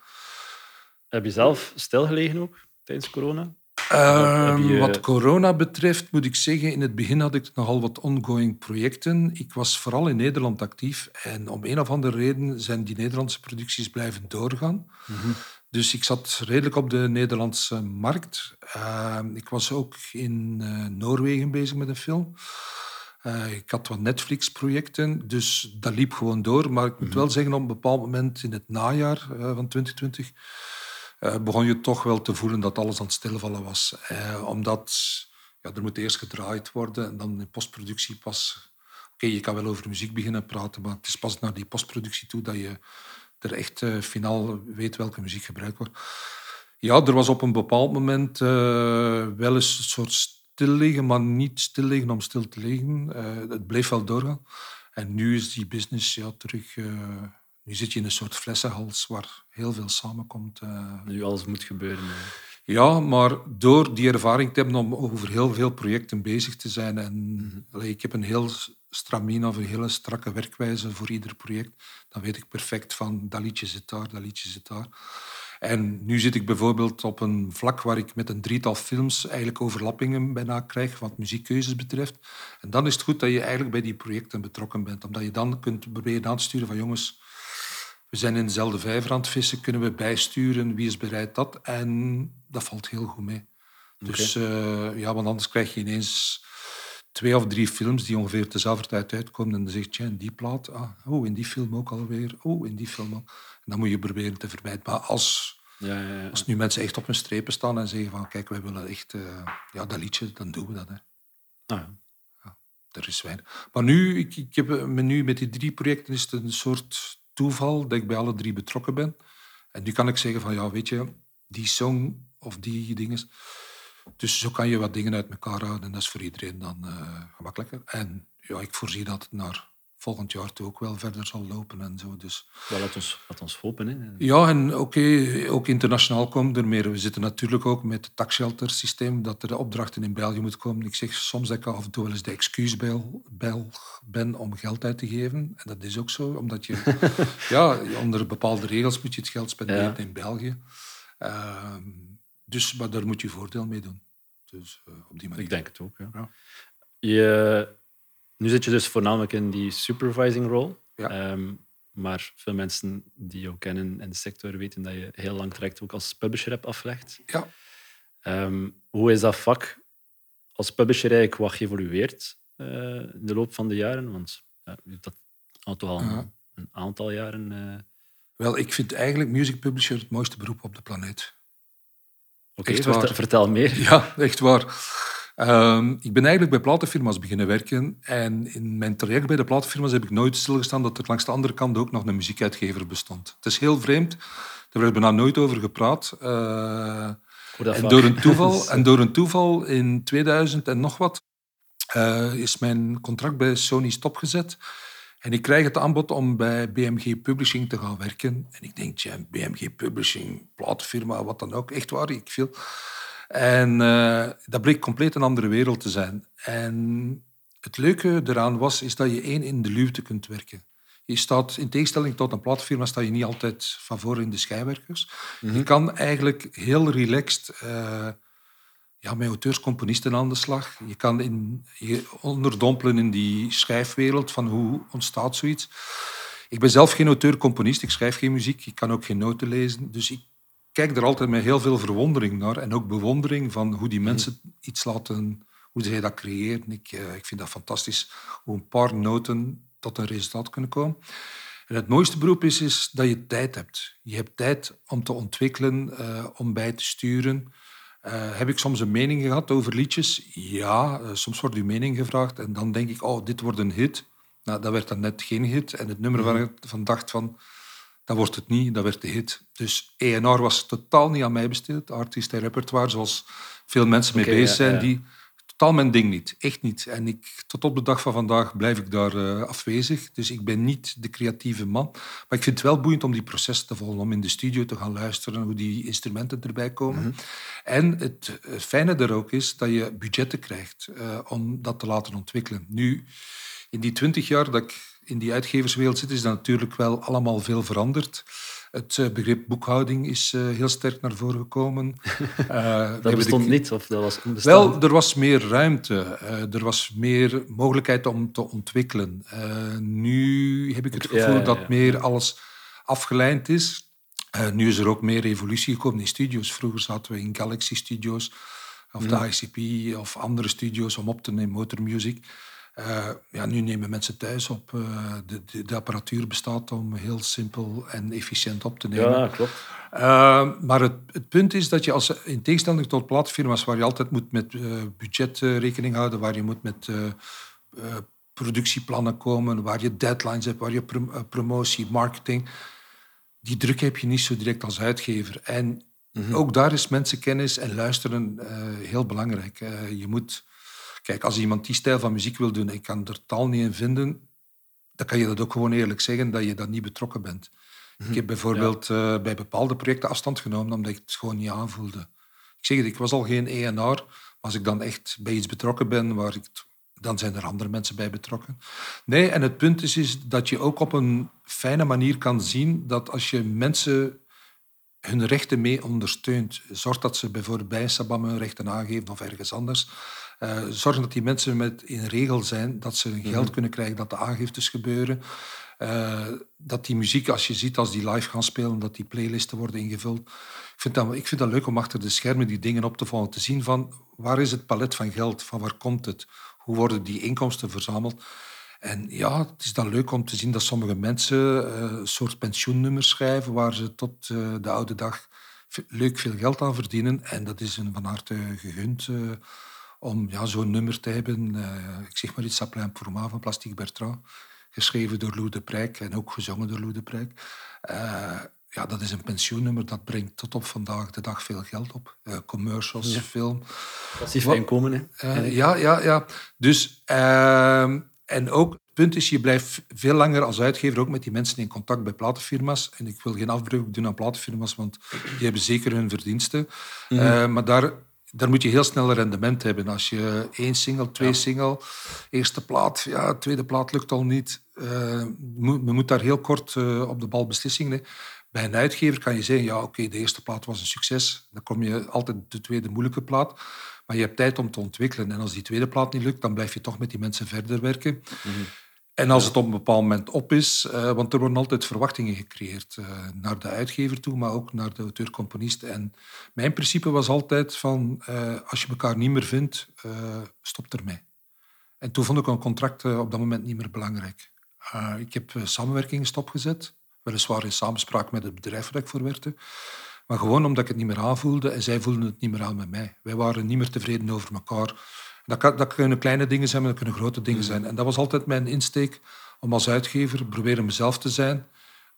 S1: Heb je zelf stilgelegen ook tijdens corona?
S3: Uh, Wat corona betreft moet ik zeggen, in het begin had ik nogal wat ongoing projecten. Ik was vooral in Nederland actief en om een of andere reden zijn die Nederlandse producties blijven doorgaan. Mhm. Dus ik zat redelijk op de Nederlandse markt. Uh, ik was ook in uh, Noorwegen bezig met een film. Uh, ik had wat Netflix-projecten, dus dat liep gewoon door. Maar ik moet mhm. wel zeggen, op een bepaald moment in het najaar uh, van 2020 uh, eh, begon je toch wel te voelen dat alles aan het stilvallen was. omdat ja, er moet eerst gedraaid worden en dan in postproductie pas... Oké, je kan wel over muziek beginnen praten, maar het is pas naar die postproductie toe dat je er echt finaal weet welke muziek gebruikt wordt. Ja, er was op een bepaald moment wel eens een soort stil liggen, maar niet stil liggen om stil te liggen. Uh, het bleef wel doorgaan. En nu is die business ja, terug... Uh, nu zit je in een soort flessenhals waar heel veel samenkomt. Uh.
S1: Nu alles moet gebeuren.
S3: Ja, maar door die ervaring te hebben om over heel veel projecten bezig te zijn. En mm ik heb een heel stramien of een hele strakke werkwijze voor ieder project. Dan weet ik perfect van dat liedje zit daar, dat liedje zit daar. En nu zit ik bijvoorbeeld op een vlak waar ik met een drietal films eigenlijk overlappingen bijna krijg wat muziekkeuzes betreft. En dan is het goed dat je eigenlijk bij die projecten betrokken bent, omdat je dan kunt proberen aan te sturen van jongens, we zijn in dezelfde vijver aan het vissen, kunnen we bijsturen, wie is bereid dat? En dat valt heel goed mee. Dus uh, ja, want anders krijg je ineens twee of drie films die ongeveer dezelfde tijd uitkomen. En dan zeg je, in die plaat, ah, oh, in die film ook alweer, oh, in die film ook. Dan moet je proberen te vermijden. Maar als, ja, ja, ja. als nu mensen echt op hun strepen staan en zeggen van, kijk, wij willen echt uh, ja, dat liedje, dan doen we dat. Hè. Ah, ja. er is weinig. Maar nu, ik, ik heb me nu met die drie projecten is het een soort toeval dat ik bij alle drie betrokken ben. En nu kan ik zeggen van, ja, weet je, die song of die dingen dus zo kan je wat dingen uit elkaar houden en dat is voor iedereen dan uh, gemakkelijker. En ja, ik voorzie dat het naar volgend jaar toe ook wel verder zal lopen en zo. Dus.
S1: Ja, laat ons, laat ons hopen. Hè.
S3: Ja, en oké, ook internationaal komt er meer. We zitten natuurlijk ook met het taxshelter systeem, dat er de opdrachten in België moeten komen. Ik zeg soms dat ik af en toe wel eens de excuusbel ben om geld uit te geven. En dat is ook zo, omdat je... ja, onder bepaalde regels moet je het geld spenderen in België. Uh, dus, maar daar moet je voordeel mee doen. Dus, uh, op die manier.
S1: Ik denk het ook. Ja. ja. Je, nu zit je dus voornamelijk in die supervising role. Ja. Um, maar veel mensen die jou kennen in de sector weten dat je heel lang traject ook als publisher hebt afgelegd. Ja. Um, hoe is dat vak als publisher eigenlijk wat geëvolueerd uh, in de loop van de jaren? Want uh, dat al toch al een, een, aantal jaren. Uh...
S3: Wel, ik vind eigenlijk music publisher het mooiste beroep op de planeet.
S1: Oké, vertel, vertel, meer.
S3: Ja, echt waar. Ehm, ik ben eigenlijk bij platenfirma's beginnen werken. En in mijn traject bij de platenfirma's heb ik nooit stilgestaan dat er langs de andere kant ook nog een muziekuitgever bestond. Het is heel vreemd. Daar werd bijna nooit over gepraat. Uh, en, door een toeval, en door een toeval in 2000 en nog wat uh, is mijn contract bij Sony stopgezet. En ik krijg het aanbod om bij BMG Publishing te gaan werken. En ik denk, ja, BMG Publishing, platenfirma, wat dan ook. Echt waar, ik viel. En uh, dat bleek compleet een andere wereld te zijn. En het leuke eraan was, is dat je één in de luwte kunt werken. Je staat, in tegenstelling tot een platform, sta je niet altijd van voor in de schijnwerkers. Je mhm. kan eigenlijk heel relaxed uh, ja, met auteurs-componisten aan de slag. Je kan in, je onderdompelen in die schrijfwereld van hoe ontstaat zoiets. Ik ben zelf geen auteur-componist, ik schrijf geen muziek, ik kan ook geen noten lezen. Dus ik kijk er altijd met heel veel verwondering naar en ook bewondering van hoe die mensen iets laten, hoe zij dat creëren. Ik, uh, ik vind dat fantastisch, hoe een paar noten tot een resultaat kunnen komen. En het mooiste beroep is, is dat je tijd hebt. Je hebt tijd om te ontwikkelen, uh, om bij te sturen. Uh, heb ik soms een mening gehad over liedjes? Ja, soms wordt uw mening gevraagd en dan denk ik, oh, dit wordt een hit. Nou, dat werd dan net geen hit. En het nummer waar ik van dacht van, Dat wordt het niet, dat werd de hit. Dus ENR was totaal niet aan mij besteed. Artiest en repertoire, zoals veel mensen mee bezig zijn. Die, totaal mijn ding niet. Echt niet. En ik, tot op de dag van vandaag blijf ik daar uh, afwezig. Dus ik ben niet de creatieve man. Maar ik vind het wel boeiend om die processen te volgen. Om in de studio te gaan luisteren hoe die instrumenten erbij komen. Mhm. En het, fijne er ook is dat je budgetten krijgt uh, om dat te laten ontwikkelen. Nu, in die twintig jaar dat ik in die uitgeverswereld zit, is dat natuurlijk wel allemaal veel veranderd. Het eh, begrip boekhouding is eh, heel sterk naar voren gekomen.
S1: Uh, dat bestond niet, of dat was onbestaan?
S3: Wel, er was meer ruimte. er was meer mogelijkheid om te ontwikkelen. nu heb ik het gevoel dat meer alles afgeleid is. nu is er ook meer evolutie gekomen in studios. Vroeger zaten we in Galaxy Studios of de ICP of andere studios om op te nemen motormuziek. Uh, ja, nu nemen mensen thuis op. Uh, de, de, apparatuur bestaat om heel simpel en efficiënt op te nemen.
S1: Ja, klopt.
S3: Uh, maar het, het, punt is dat je als, in tegenstelling tot platforms waar je altijd moet met budget rekening houden, waar je moet met productieplannen komen, waar je deadlines hebt, waar je promotie, marketing, die druk heb je niet zo direct als uitgever. En mhm. ook daar is mensenkennis en luisteren heel belangrijk. je moet Kijk, als iemand die stijl van muziek wil doen en ik kan er taal niet in vinden, dan kan je dat ook gewoon eerlijk zeggen dat je dat niet betrokken bent. Ik mhm. heb bijvoorbeeld eh, bij bepaalde projecten afstand genomen omdat ik het gewoon niet aanvoelde. Ik zeg het, ik was al geen ENR, maar als ik dan echt bij iets betrokken ben, waar ik dan zijn er andere mensen bij betrokken. Nee, en het punt is, is dat je ook op een fijne manier kan zien dat als je mensen hun rechten mee ondersteunt, zorgt dat ze bijvoorbeeld bij Sabam hun rechten aangeven of ergens anders, uh, zorgen dat die mensen met in regel zijn, dat ze hun geld mhm. kunnen krijgen, dat de aangiftes gebeuren. Uh, dat die muziek, als je ziet als die live gaan spelen, dat die playlisten worden ingevuld. Ik vind, dat, ik vind dat leuk om achter de schermen die dingen op te volgen, te zien van waar is het palet van geld, van waar komt het, hoe worden die inkomsten verzameld. En ja, het is dan leuk om te zien dat sommige mensen uh, een soort pensioennummers schrijven waar ze tot de oude dag leuk veel geld aan verdienen. En dat is een van harte gegund om ja, zo'n nummer te hebben. Uh, ik zeg maar iets, Saplin pour moi van Plastique Bertrand. Geschreven door Lou de Prijk en ook gezongen door Lou de Prijk. Uh, ja, dat is een pensioennummer, dat brengt tot op vandaag de dag veel geld op. Uh, commercials, ja. film.
S1: Passief inkomen, hè?
S3: ja, ja, ja. Dus, ehm, en ook het punt is, je blijft veel langer als uitgever ook met die mensen in contact bij platenfirma's. En ik wil geen afbreuk doen aan platenfirma's, want die hebben zeker hun verdiensten. Mm maar daar daar moet je heel snel rendement hebben. Als je één single, twee single, eerste plaat, ja, tweede plaat lukt al niet. Uh, men moet daar heel kort uh, op de bal beslissingen nemen. Bij een uitgever kan je zeggen, ja oké, de eerste plaat was een succes. Dan kom je altijd de tweede moeilijke plaat. Maar je hebt tijd om te ontwikkelen. En als die tweede plaat niet lukt, dan blijf je toch met die mensen verder werken. Mhm. En als het op een bepaald moment op is, uh, want er worden altijd verwachtingen gecreëerd uh, naar de uitgever toe, maar ook naar de auteur-componist. En mijn principe was altijd van, uh, als je elkaar niet meer vindt, stop ermee. En toen vond ik een contract op dat moment niet meer belangrijk. ik heb samenwerkingen stopgezet, weliswaar in samenspraak met het bedrijf waar ik voor werkte, maar gewoon omdat ik het niet meer aanvoelde en zij voelden het niet meer aan met mij. Wij waren niet meer tevreden over elkaar. Dat, kan, dat kunnen kleine dingen zijn, maar dat kunnen grote dingen mm. zijn. En dat was altijd mijn insteek om als uitgever proberen mezelf te zijn.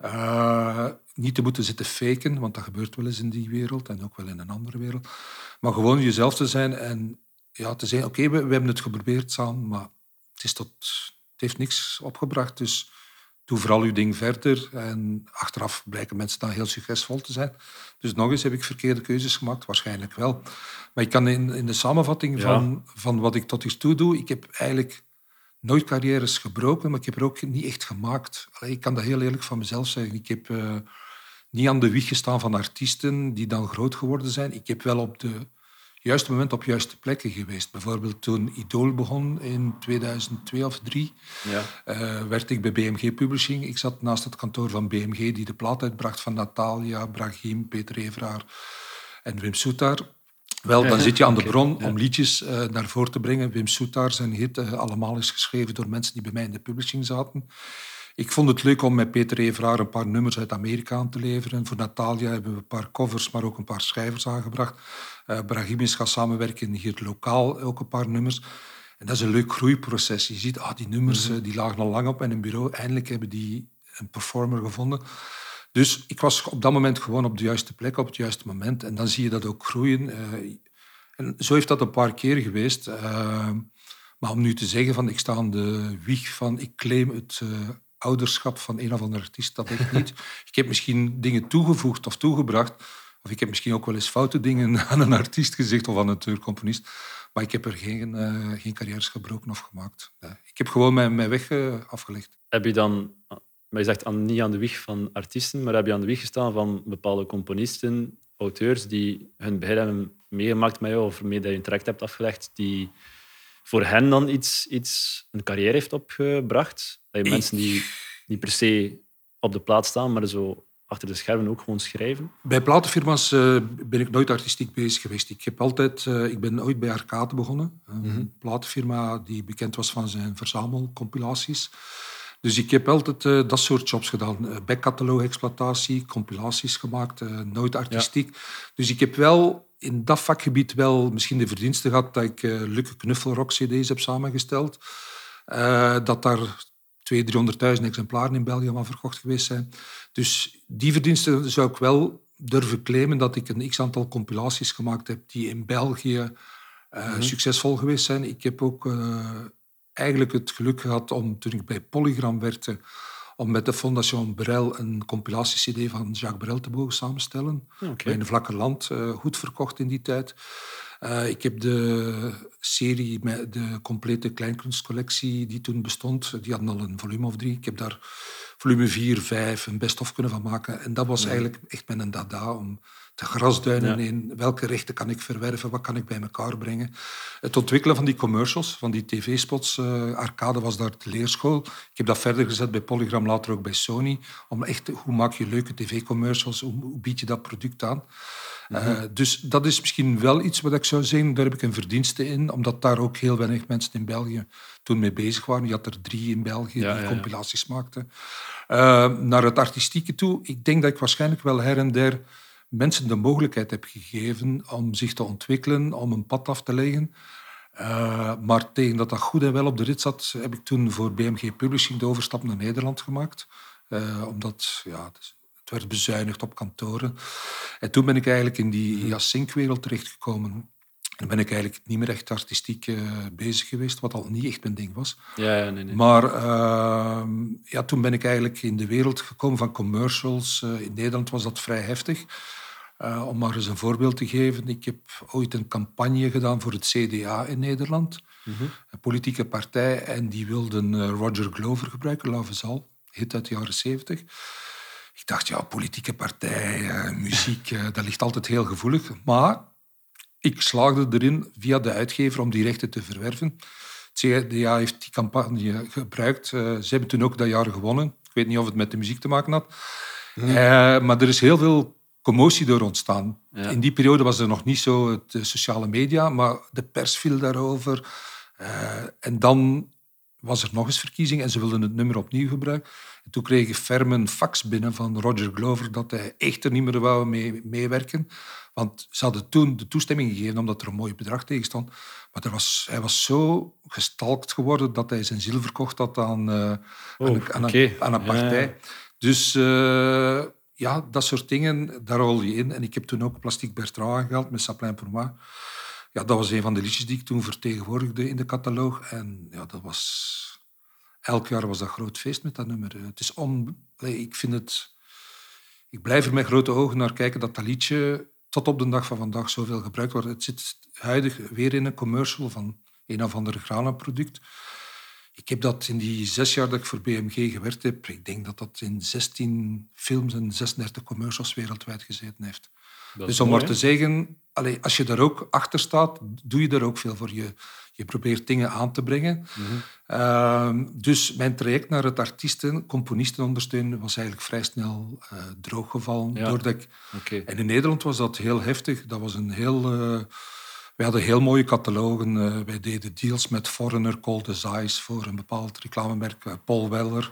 S3: Uh, niet te moeten zitten faken, want dat gebeurt wel eens in die wereld en ook wel in een andere wereld. Maar gewoon jezelf te zijn en ja, te zeggen, oké, we, we, hebben het geprobeerd samen, maar het, is tot, het heeft niks opgebracht. Dus doe vooral uw ding verder. En achteraf blijken mensen dan heel succesvol te zijn. Dus nog eens heb ik verkeerde keuzes gemaakt, waarschijnlijk wel. Maar ik kan in, in de samenvatting van, van wat ik tot nu toe doe, ik heb eigenlijk nooit carrières gebroken, maar ik heb er ook niet echt gemaakt. Allee, ik kan dat heel eerlijk van mezelf zeggen. Ik heb uh, niet aan de wieg gestaan van artiesten die dan groot geworden zijn. Ik heb wel op de juiste moment op juiste plekken geweest. Bijvoorbeeld toen Idol begon in 2002 of 2003, ja. uh, werd ik bij BMG Publishing. Ik zat naast het kantoor van BMG die de plaat uitbracht van Natalia, Brahim, Peter Everaar en Wim Soetar. Wel, dan zit je aan de bron om liedjes uh, naar voren te brengen. Wim Soetar, zijn hit, uh, allemaal is geschreven door mensen die bij mij in de publishing zaten. Ik vond het leuk om met Peter Everaar een paar nummers uit Amerika aan te leveren. Voor Natalia hebben we een paar covers, maar ook een paar schrijvers aangebracht. Uh, Brahim is gaan samenwerken hier lokaal, ook een paar nummers. En dat is een leuk groeiproces. Je ziet, ah, die nummers mm die lagen al lang op in een bureau. Eindelijk hebben die een performer gevonden. Dus ik was op dat moment gewoon op de juiste plek, op het juiste moment. En dan zie je dat ook groeien. en zo heeft dat een paar keer geweest. maar om nu te zeggen van ik sta aan de wieg van ik claim het ouderschap van een of andere artiest, dat ik niet. ik heb misschien dingen toegevoegd of toegebracht. Of ik heb misschien ook wel eens foute dingen aan een artiest gezegd of aan een componist. Maar ik heb er geen, uh, geen carrières gebroken of gemaakt. Ik heb gewoon mijn, mijn weg uh, afgelegd.
S1: Heb je dan, maar je zegt aan, niet aan de wieg van artiesten, maar heb je aan de wieg gestaan van bepaalde componisten, auteurs die hun begin hebben meegemaakt met jou of mee dat je een traject hebt afgelegd, die voor hen dan iets, iets een carrière heeft opgebracht? Dat je mensen die niet per se op de plaats staan, maar zo achter de schermen ook gewoon schrijven?
S3: Bij platenfirma's uh, ben ik nooit artistiek bezig geweest. Ik, heb altijd, uh, ik ben ooit bij Arcade begonnen. Een mm -hmm. platenfirma die bekend was van zijn verzamelcompilaties. Dus ik heb altijd uh, dat soort jobs gedaan. Backcatalog-exploitatie, compilaties gemaakt, nooit artistiek. Ja. Dus ik heb wel in dat vakgebied wel misschien de verdienste gehad dat ik uh, Lukke Knuffelrock-cd's heb samengesteld. dat daar 200.000, 300.000 exemplaren in België van verkocht geweest zijn. Dus die verdiensten zou ik wel durven claimen dat ik een x-aantal compilaties gemaakt heb die in België uh, succesvol geweest zijn. Ik heb ook uh, eigenlijk het geluk gehad om, toen ik bij Polygram werkte, om met de Fondation Brel een compilatie-cd van Jacques Brel te mogen samenstellen. Okay. Bij een vlakke land, uh, goed verkocht in die tijd. Uh, ik heb de serie, met de complete kleinkunstcollectie die toen bestond, die hadden al een volume of drie. Ik heb daar volume 4, 5 een best-of kunnen van maken. En dat was eigenlijk echt mijn dada, om te grasduinen in welke rechten kan ik verwerven, wat kan ik bij elkaar brengen. Het ontwikkelen van die commercials, van die tv-spots. Uh, Arcade was daar de leerschool. Ik heb dat verder gezet bij Polygram, later ook bij Sony. Om echt, hoe maak je leuke tv-commercials, hoe, hoe bied je dat product aan? Uh, dus dat is misschien wel iets wat ik zou zeggen, daar heb ik een verdienste in, omdat daar ook heel weinig mensen in België toen mee bezig waren. Je had er drie in België die compilaties maakten. Uh, naar het artistieke toe, ik denk dat ik waarschijnlijk wel her en der mensen de mogelijkheid heb gegeven om zich te ontwikkelen, om een pad af te leggen. Uh, maar tegen dat dat goed en wel op de rit zat, heb ik toen voor BMG Publishing de overstap naar Nederland gemaakt. omdat ja, het werd bezuinigd op kantoren. En toen ben ik eigenlijk in die Hyacink-wereld terechtgekomen. En ben ik eigenlijk niet meer echt artistiek uh, bezig geweest, wat al niet echt mijn ding was.
S1: Ja, ja nee, nee.
S3: Maar uh, ja, toen ben ik eigenlijk in de wereld gekomen van commercials. Uh, in Nederland was dat vrij heftig. Eh, om maar eens een voorbeeld te geven. Ik heb ooit een campagne gedaan voor het CDA in Nederland. Mm -hmm. Een politieke partij. En die wilden Roger Glover gebruiken, La Vezal. Hit uit de jaren zeventig. Ik dacht, ja, politieke partijen, muziek, eh, dat ligt altijd heel gevoelig. Maar ik slaagde erin via de uitgever om die rechten te verwerven. Het CDA heeft die campagne gebruikt. Eh, ze hebben toen ook dat jaar gewonnen. Ik weet niet of het met de muziek te maken had. Uh, maar er is heel veel commotie door ontstaan. In die periode was er nog niet zo de sociale media, maar de pers viel daarover. en dan was er nog eens verkiezing en ze wilden het nummer opnieuw gebruiken. En toen kreeg ik ferm een fax binnen van Roger Glover dat hij echt er niet meer wou mee, meewerken. Want ze hadden toen de toestemming gegeven omdat er een mooi bedrag tegen stond. Maar er was, hij was zo gestalkt geworden dat hij zijn ziel verkocht had aan, uh, oh, aan, een, aan, een, partij. Dus uh, ja, dat soort dingen, daar rol je in. En ik heb toen ook Plastic Bertrand aangehaald met Saplin pour moi ja, dat was een van de liedjes die ik toen vertegenwoordigde in de catalogus. En ja, dat was... Elk jaar was dat groot feest met dat nummer. Het is on... Ik vind het... Ik blijf er met grote ogen naar kijken dat dat liedje tot op de dag van vandaag zoveel gebruikt wordt. Het zit huidig weer in een commercial van een of ander Grana-product. Ik heb dat in die zes jaar dat ik voor BMG gewerkt heb, ik denk dat dat in 16 films en 36 commercials wereldwijd gezeten heeft. Dus om maar te zeggen, allez, als je daar ook achter staat, doe je er ook veel voor. Je, je probeert dingen aan te brengen. Mhm. Ehm, dus mijn traject naar het artiesten, componisten ondersteunen was eigenlijk vrij snel uh, drooggevallen. Ja. Doordat ik... En in Nederland was dat heel heftig. Dat was een heel... Uh, wij hadden heel mooie catalogen. Uh, wij deden deals met Foreigner, Cold Ice voor een bepaald reclamemerk, Paul Weller,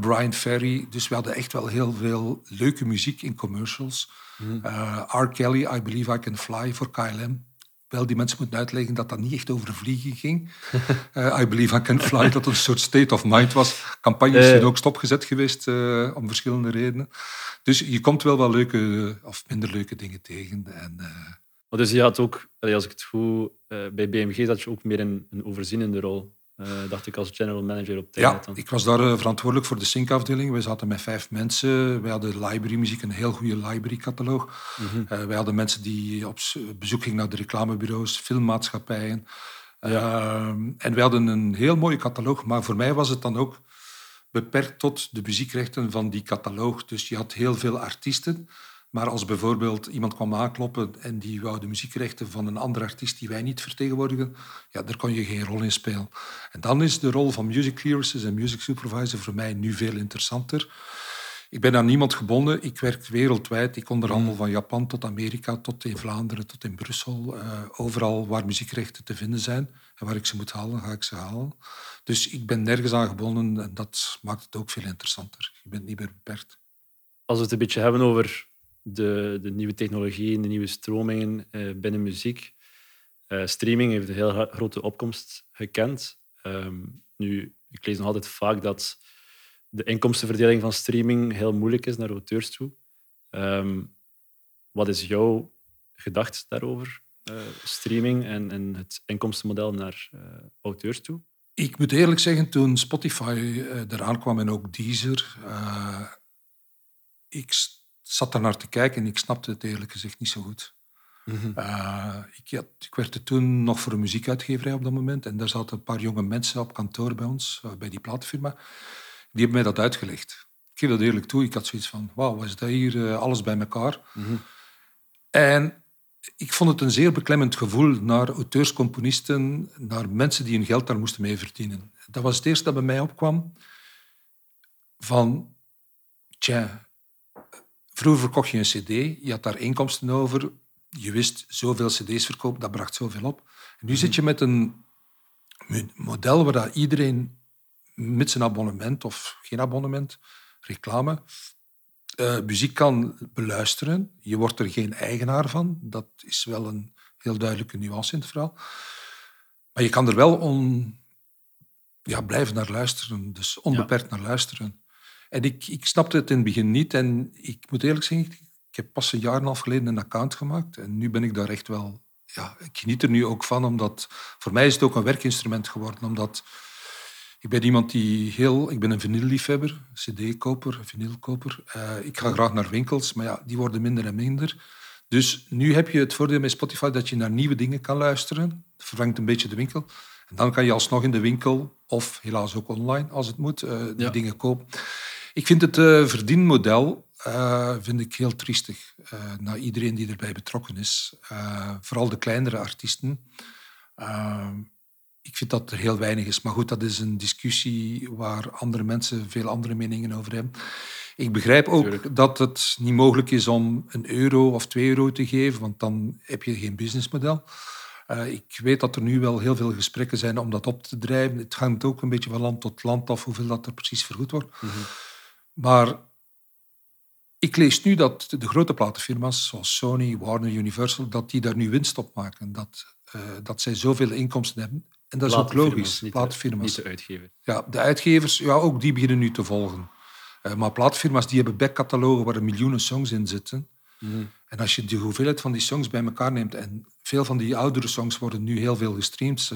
S3: Brian Ferry. Dus we hadden echt wel heel veel leuke muziek in commercials. Mm. R. Kelly, I Believe I Can Fly voor KLM. Wel die mensen moeten uitleggen dat dat niet echt over vliegen ging. Uh, I Believe I Can Fly, dat een soort state of mind was. Campagne is uh, ook stopgezet geweest uh, om verschillende redenen. Dus je komt wel wel leuke of minder leuke dingen tegen. En,
S1: dus je had ook, als ik het goed... bij BMG zat je ook meer een overzienende rol. Uh, dacht ik als general manager op
S3: tijd. Ja, ik was daar uh, verantwoordelijk voor de sync-afdeling. We zaten met vijf mensen. Wij hadden library muziek, een heel goede library-cataloog. Mm -hmm. uh, wij hadden mensen die op bezoek gingen naar de reclamebureaus, filmmaatschappijen. Ja. en wij hadden een heel mooie cataloog, maar voor mij was het dan ook beperkt tot de muziekrechten van die cataloog. Dus je had heel veel artiesten. Maar als bijvoorbeeld iemand kwam aankloppen en die wou de muziekrechten van een andere artiest die wij niet vertegenwoordigen, ja, daar kon je geen rol in spelen. En dan is de rol van music clearances en music supervisor voor mij nu veel interessanter. Ik ben aan niemand gebonden. Ik werk wereldwijd. Ik onderhandel van Japan tot Amerika, tot in Vlaanderen, tot in Brussel. Uh, overal waar muziekrechten te vinden zijn en waar ik ze moet halen, ga ik ze halen. Dus ik ben nergens aan gebonden en dat maakt het ook veel interessanter. Je bent niet meer beperkt.
S1: Als we het een beetje hebben over de, de nieuwe technologieën, de nieuwe stromingen uh, binnen muziek. Uh, streaming heeft een heel grote opkomst gekend. Um, nu, ik lees nog altijd vaak dat de inkomstenverdeling van streaming heel moeilijk is naar auteurs toe. Um, wat is jouw gedacht daarover? Uh, streaming en, en het inkomstenmodel naar auteurs toe?
S3: Ik moet eerlijk zeggen, toen Spotify eraan kwam en ook Deezer, ik zat daar naar te kijken en ik snapte het eerlijk gezegd niet zo goed. Mm ik, had, ik werkte toen nog voor een muziekuitgeverij op dat moment en daar zaten een paar jonge mensen op kantoor bij ons, eh, bij die platenfirma. Die hebben mij dat uitgelegd. Ik geef dat eerlijk toe. Ik had zoiets van, wauw, wat is dat hier? Eh, alles bij elkaar. Mm En ik vond het een zeer beklemmend gevoel naar auteurs, componisten, naar mensen die hun geld daar moesten mee verdienen. Dat was het eerste dat bij mij opkwam. Van, tja, Vroeger verkocht je een cd, je had daar inkomsten over, je wist zoveel cd's verkopen, dat bracht zoveel op. En nu zit je met een model waar dat iedereen met zijn abonnement of geen abonnement, reclame, uh, muziek kan beluisteren. Je wordt er geen eigenaar van. Dat is wel een heel duidelijke nuance in het verhaal. Maar je kan er wel on, ja, blijven naar luisteren, dus onbeperkt naar luisteren. En ik, ik snapte het in het begin niet. En ik moet eerlijk zeggen, ik heb pas een jaar en een half geleden een account gemaakt. En nu ben ik daar echt wel... Ja, ik geniet er nu ook van, omdat... Voor mij is het ook een werkinstrument geworden, omdat... Ik ben iemand die heel... Ik ben een vinylliefhebber, cd-koper, vinylkoper. Uh, ik ga graag naar winkels, maar ja, die worden minder en minder. Dus nu heb je het voordeel met Spotify dat je naar nieuwe dingen kan luisteren. Dat vervangt een beetje de winkel. En dan kan je alsnog in de winkel, of helaas ook online als het moet, uh, die dingen kopen. Ik vind het uh, verdienmodel uh, vind ik heel triestig uh, naar iedereen die erbij betrokken is. vooral de kleinere artiesten. ik vind dat er heel weinig is. Maar goed, dat is een discussie waar andere mensen veel andere meningen over hebben. Ik begrijp ook dat het niet mogelijk is om een euro of twee euro te geven, want dan heb je geen businessmodel. Uh, ik weet dat er nu wel heel veel gesprekken zijn om dat op te drijven. Het hangt ook een beetje van land tot land af hoeveel dat er precies vergoed wordt. Mm maar ik lees nu dat de grote platenfirma's zoals Sony, Warner, Universal, dat die daar nu winst op maken. Dat, uh, dat zij zoveel inkomsten hebben. En dat is ook logisch.
S1: Niet platenfirma's. niet de uitgevers.
S3: Ja, de uitgevers, ja, ook die beginnen nu te volgen. Uh, maar platenfirma's die hebben backcatalogen waar er miljoenen songs in zitten. Mm En als je de hoeveelheid van die songs bij elkaar neemt, en veel van die oudere songs worden nu heel veel gestreamd.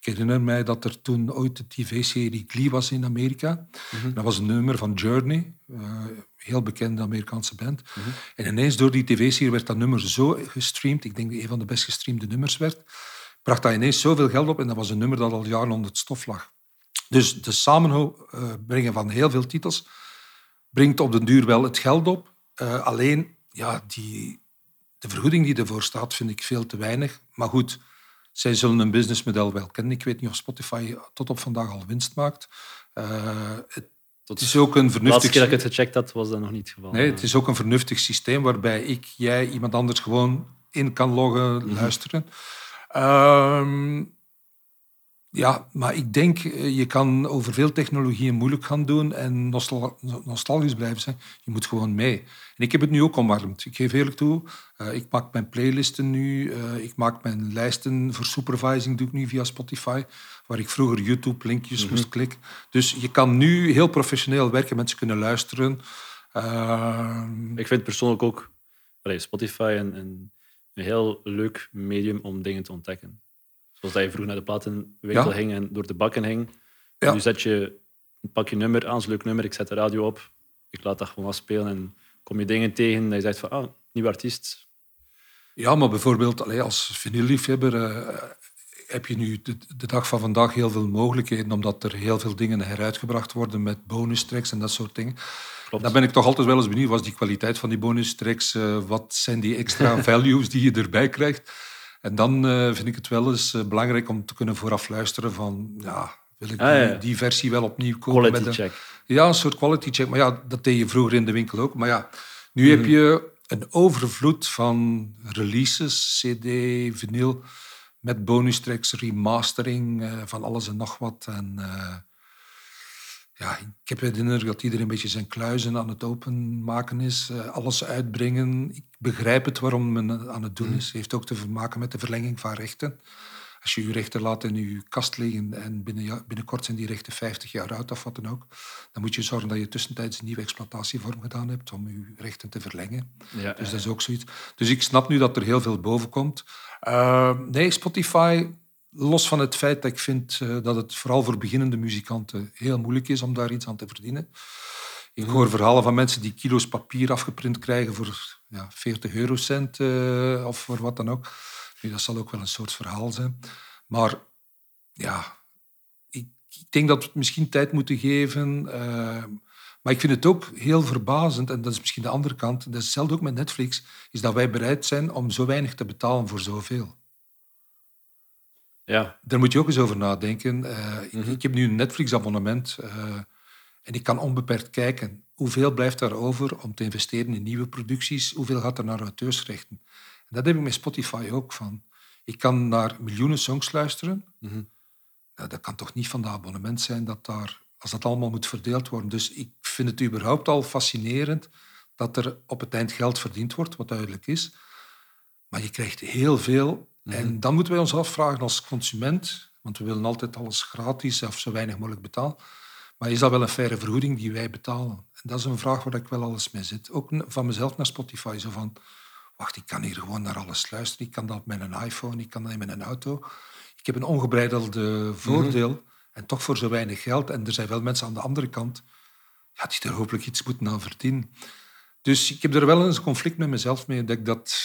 S3: Ik herinner mij dat er toen ooit de tv-serie Glee was in Amerika. Mhm. Dat was een nummer van Journey, uh, heel bekende Amerikaanse band. Mhm. En ineens door die tv-serie werd dat nummer zo gestreamd, ik denk dat een van de best gestreamde nummers werd, bracht dat ineens zoveel geld op en dat was een nummer dat al jaren onder het stof lag. Dus de samenbrengen uh, van heel veel titels brengt op den duur wel het geld op. alleen ja, die, de vergoeding die ervoor staat, vind ik veel te weinig. Maar goed, zij zullen een businessmodel wel kennen. Ik weet niet of Spotify tot op vandaag al winst maakt. Uh, het, is ook een vernuftig... De
S1: laatste keer dat ik het gecheckt had, was dat nog niet het geval.
S3: Nee, het is ook een vernuftig systeem waarbij ik, jij, iemand anders gewoon in kan loggen, mhm. luisteren. Ehm, Ja, maar ik denk, eh, je kan over veel technologieën moeilijk gaan doen en nostal nostalgisch blijven zijn. Je moet gewoon mee. En ik heb het nu ook omarmd. Ik geef eerlijk toe, uh, ik maak mijn playlisten nu, uh, ik maak mijn lijsten voor supervising, doe ik nu via Spotify, waar ik vroeger YouTube-linkjes mm -hmm. moest klikken. Dus je kan nu heel professioneel werken, mensen kunnen luisteren. Uh,
S1: ik vind persoonlijk ook allee, Spotify een, een heel leuk medium om dingen te ontdekken. Zoals dat je vroeger naar de platenwinkel ja. ging en door de bakken ging. Ja. Nu zet je, pak je nummer aan, een leuk nummer, ik zet de radio op, ik laat dat gewoon afspelen en kom je dingen tegen dat je zegt van, ah, nieuwe artiest.
S3: Ja, maar bijvoorbeeld als vinylliefhebber uh, heb je nu de, de, dag van vandaag heel veel mogelijkheden, omdat er heel veel dingen heruitgebracht worden met bonus tracks en dat soort dingen. Klopt. Dan ben ik toch altijd wel eens benieuwd, wat is die kwaliteit van die bonus tracks? Uh, wat zijn die extra values die je erbij krijgt? En dan uh, vind ik het wel eens uh, belangrijk om te kunnen vooraf luisteren van, ja, wil ik ah, ja. die, versie wel opnieuw kopen?
S1: Quality
S3: met
S1: check.
S3: Ja, een soort quality check. Maar ja, dat deed je vroeger in de winkel ook. Maar ja, nu mm. heb je een overvloed van releases, cd, vinyl, met bonus tracks, remastering uh, van alles en nog wat. En ja, ik heb de indruk dat iedereen een beetje zijn kluizen aan het openmaken is. Uh, alles uitbrengen. Ik begrijp het waarom men aan het doen is. Het heeft ook te maken met de verlenging van rechten. Als je je rechten laat in je kast liggen en binnen, binnenkort zijn die rechten 50 jaar oud of wat dan ook, dan moet je zorgen dat je tussentijds een nieuwe exploitatievorm gedaan hebt om je rechten te verlengen. Ja, dus dat is ook zoiets. Dus ik snap nu dat er heel veel boven komt. Uh, nee, Spotify Los van het feit dat ik vind uh, dat het vooral voor beginnende muzikanten heel moeilijk is om daar iets aan te verdienen. Ik hoor verhalen van mensen die kilo's papier afgeprint krijgen voor ja, 40 eurocent uh, of voor wat dan ook. Nu, dat zal ook wel een soort verhaal zijn. Maar ja, ik, ik denk dat we het misschien tijd moeten geven. Uh, maar ik vind het ook heel verbazend, en dat is misschien de andere kant, dat is hetzelfde ook met Netflix, is dat wij bereid zijn om zo weinig te betalen voor zoveel.
S1: Ja.
S3: Daar moet je ook eens over nadenken. Uh, mm -hmm. ik, ik, heb nu een Netflix-abonnement uh, en ik kan onbeperkt kijken. Hoeveel blijft daar over om te investeren in nieuwe producties? Hoeveel gaat er naar auteursrechten? En dat heb ik met Spotify ook van. Ik kan naar miljoenen songs luisteren. Mm -hmm. nou, dat kan toch niet van de abonnement zijn dat daar, als dat allemaal moet verdeeld worden. Dus ik vind het überhaupt al fascinerend dat er op het eind geld verdiend wordt, wat duidelijk is. Maar je krijgt heel veel en mhm. dan moeten wij ons afvragen als consument, want we willen altijd alles gratis of zo weinig mogelijk betalen. Maar is dat wel een faire vergoeding die wij betalen? En dat is een vraag waar ik wel alles mee zit. Ook van mezelf naar Spotify. Zo van, wacht, ik kan hier gewoon naar alles luisteren. Ik kan dat met een iPhone, ik kan dat met een auto. Ik heb een ongebreidelde voordeel mm -hmm. en toch voor zo weinig geld. En er zijn wel mensen aan de andere kant ja, die er hopelijk iets moeten aan verdienen. Dus ik heb er wel eens een conflict met mezelf mee dat ik dat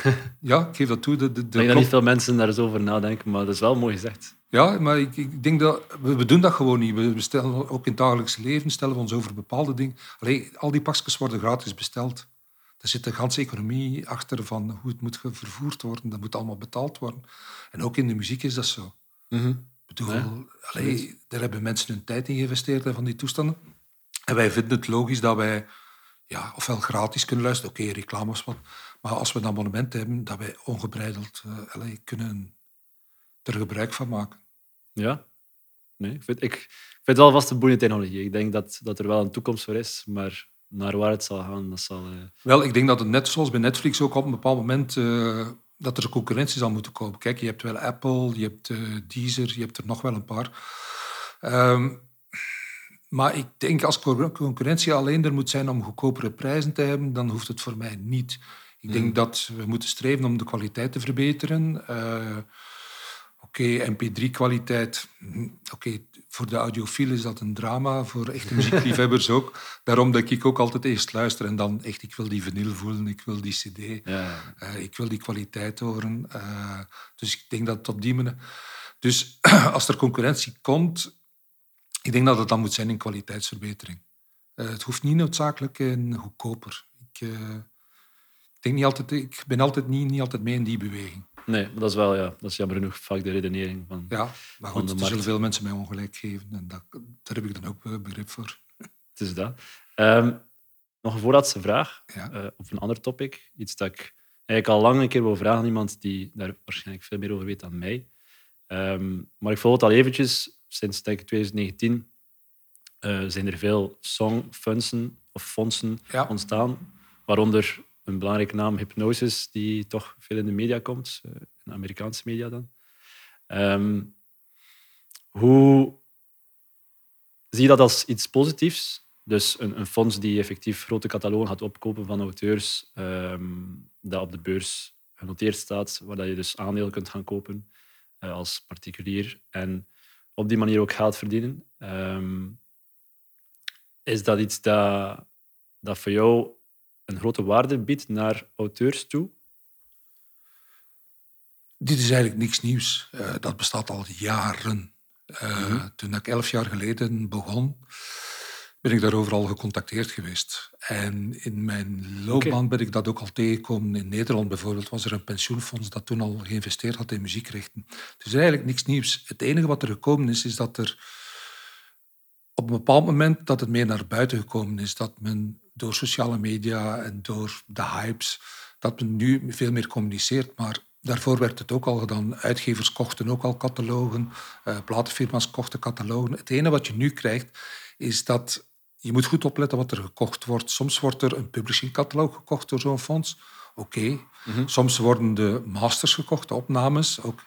S3: ja, ik geef dat toe. De, de,
S1: ik denk dat niet veel mensen daar zo over nadenken, maar dat is wel mooi gezegd.
S3: Ja, maar ik, ik denk dat... We, we, doen dat gewoon niet. We bestellen ook in het dagelijks leven, stellen we ons over bepaalde dingen. Allee, al die pakjes worden gratis besteld. Er zit een ganse economie achter van hoe het moet vervoerd worden. Dat moet allemaal betaald worden. En ook in de muziek is dat zo. Mm -hmm. Ik bedoel, ja. allee, daar hebben mensen hun tijd in geïnvesteerd, van die toestanden. En wij vinden het logisch dat wij ja, ofwel gratis kunnen luisteren. Oké, okay, reclames wat. Maar als we een abonnement hebben, dat wij ongebreideld uh, allez, kunnen er gebruik van maken.
S1: Ja, nee, ik, vind, ik, ik vind het wel vast een boeiende technologie. Ik denk dat, dat er wel een toekomst voor is, maar naar waar het zal gaan, dat zal... Uh...
S3: Wel, ik denk dat het net zoals bij Netflix ook op een bepaald moment... Uh, dat er concurrentie zal moeten komen. Kijk, je hebt wel Apple, je hebt Deezer, je hebt er nog wel een paar. Um, maar ik denk als concurrentie alleen er moet zijn om goedkopere prijzen te hebben, dan hoeft het voor mij niet. Ik denk hmm. dat we moeten streven om de kwaliteit te verbeteren. Uh, Oké, okay, MP3-kwaliteit. Hm, oké, okay, voor de audiofiel is dat een drama, voor echte muziekliefhebbers ook. Daarom dat ik ook altijd eerst luister en dan echt, ik wil die vinyl voelen, ik wil die cd, ja. uh, ik wil die kwaliteit horen. Uh, dus ik denk dat tot die manier... Dus als er concurrentie komt, ik denk dat het dan moet zijn in kwaliteitsverbetering. het hoeft niet noodzakelijk in goedkoper. Ik, denk niet altijd, ik ben altijd niet, niet altijd mee in die beweging.
S1: Nee, maar dat is wel, ja, dat is jammer genoeg vaak de redenering van
S3: Ja, maar goed, er zullen veel mensen mij ongelijk geven. En dat, daar heb ik dan ook begrip voor.
S1: Het is dat. Um, nog een voorlaatste vraag, ja. uh, op een ander topic. Iets dat ik eigenlijk al lang een keer wil vragen aan iemand die daar waarschijnlijk veel meer over weet dan mij. Ehm, maar ik volg het al eventjes. Sinds denk ik 2019 eh, zijn er veel songfondsen of fondsen
S3: Ja.
S1: ontstaan. Waaronder een belangrijke naam Hypnosis, die toch veel in de media komt. eh, in de Amerikaanse media dan. Ehm, hoe zie je dat als iets positiefs? Dus een, een fonds die effectief grote catalogen gaat opkopen van auteurs, ehm, dat op de beurs genoteerd staat, waar je dus aandelen kunt gaan kopen eh, als particulier en op die manier ook geld verdienen. Ehm, is dat iets dat, dat voor jou een grote waarde biedt naar auteurs toe?
S3: Dit is eigenlijk niks nieuws. Eh, dat bestaat al jaren. Eh,
S1: Mhm.
S3: Toen ik elf jaar geleden begon, ben ik daarover al gecontacteerd geweest. En in mijn loopbaan ben ik dat ook al tegengekomen. In Nederland bijvoorbeeld was er een pensioenfonds dat toen al geïnvesteerd had in muziekrechten. Dus eigenlijk niks nieuws. Het enige wat er gekomen is, is dat er op een bepaald moment dat het meer naar buiten gekomen is. Dat men door sociale media en door de hypes, dat men nu veel meer communiceert. Maar daarvoor werd het ook al gedaan. Uitgevers kochten ook al catalogen, eh, platenfirma's kochten catalogen. Het ene wat je nu krijgt, is dat je moet goed opletten wat er gekocht wordt. Soms wordt er een publishing-cataloog gekocht door zo'n fonds. Oké. Soms worden de masters gekocht, de opnames. Ook.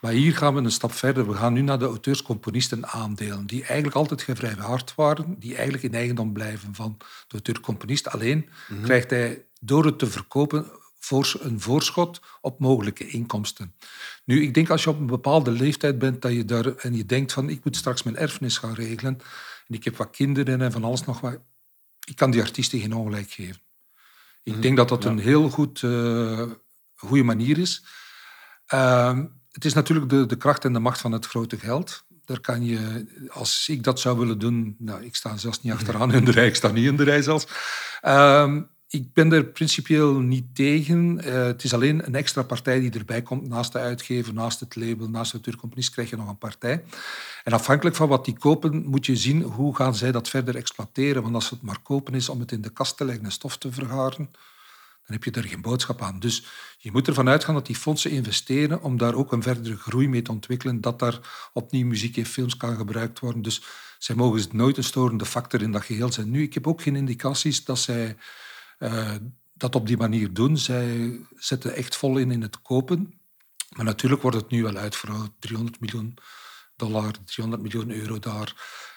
S3: Maar hier gaan we een stap verder. We gaan nu naar de auteurs-componisten aandelen, die eigenlijk altijd gevrijwaard waren, die eigenlijk in eigendom blijven van de auteur-componist. Alleen krijgt hij door het te verkopen voor een voorschot op mogelijke inkomsten. Nu, ik denk als je op een bepaalde leeftijd bent dat je daar, en je denkt van ik moet straks mijn erfenis gaan regelen en ik heb wat kinderen en van alles nog wat, ik kan die artiesten geen ongelijk geven. Ik denk dat dat een heel goed, eh, goede manier is. Ehm, het is natuurlijk de, de kracht en de macht van het grote geld. Daar kan je, als ik dat zou willen doen, nou, ik sta zelfs niet achteraan in de rij, ik sta niet in de rij zelfs. Ehm, ik ben er principieel niet tegen. Eh, het is alleen een extra partij die erbij komt. Naast de uitgever, naast het label, naast de auteurcomponist krijg je nog een partij. En afhankelijk van wat die kopen, moet je zien hoe gaan zij dat verder exploiteren. Want als het maar kopen is om het in de kast te leggen en stof te vergaren, dan heb je er geen boodschap aan. Dus je moet ervan uitgaan dat die fondsen investeren om daar ook een verdere groei mee te ontwikkelen, dat daar opnieuw muziek en films kan gebruikt worden. Dus zij mogen nooit een storende factor in dat geheel zijn. Nu, ik heb ook geen indicaties dat zij eh, dat op die manier doen. Zij zetten echt vol in in het kopen. Maar natuurlijk wordt het nu wel uitvergroot. 300 miljoen dollar, 300 miljoen euro daar.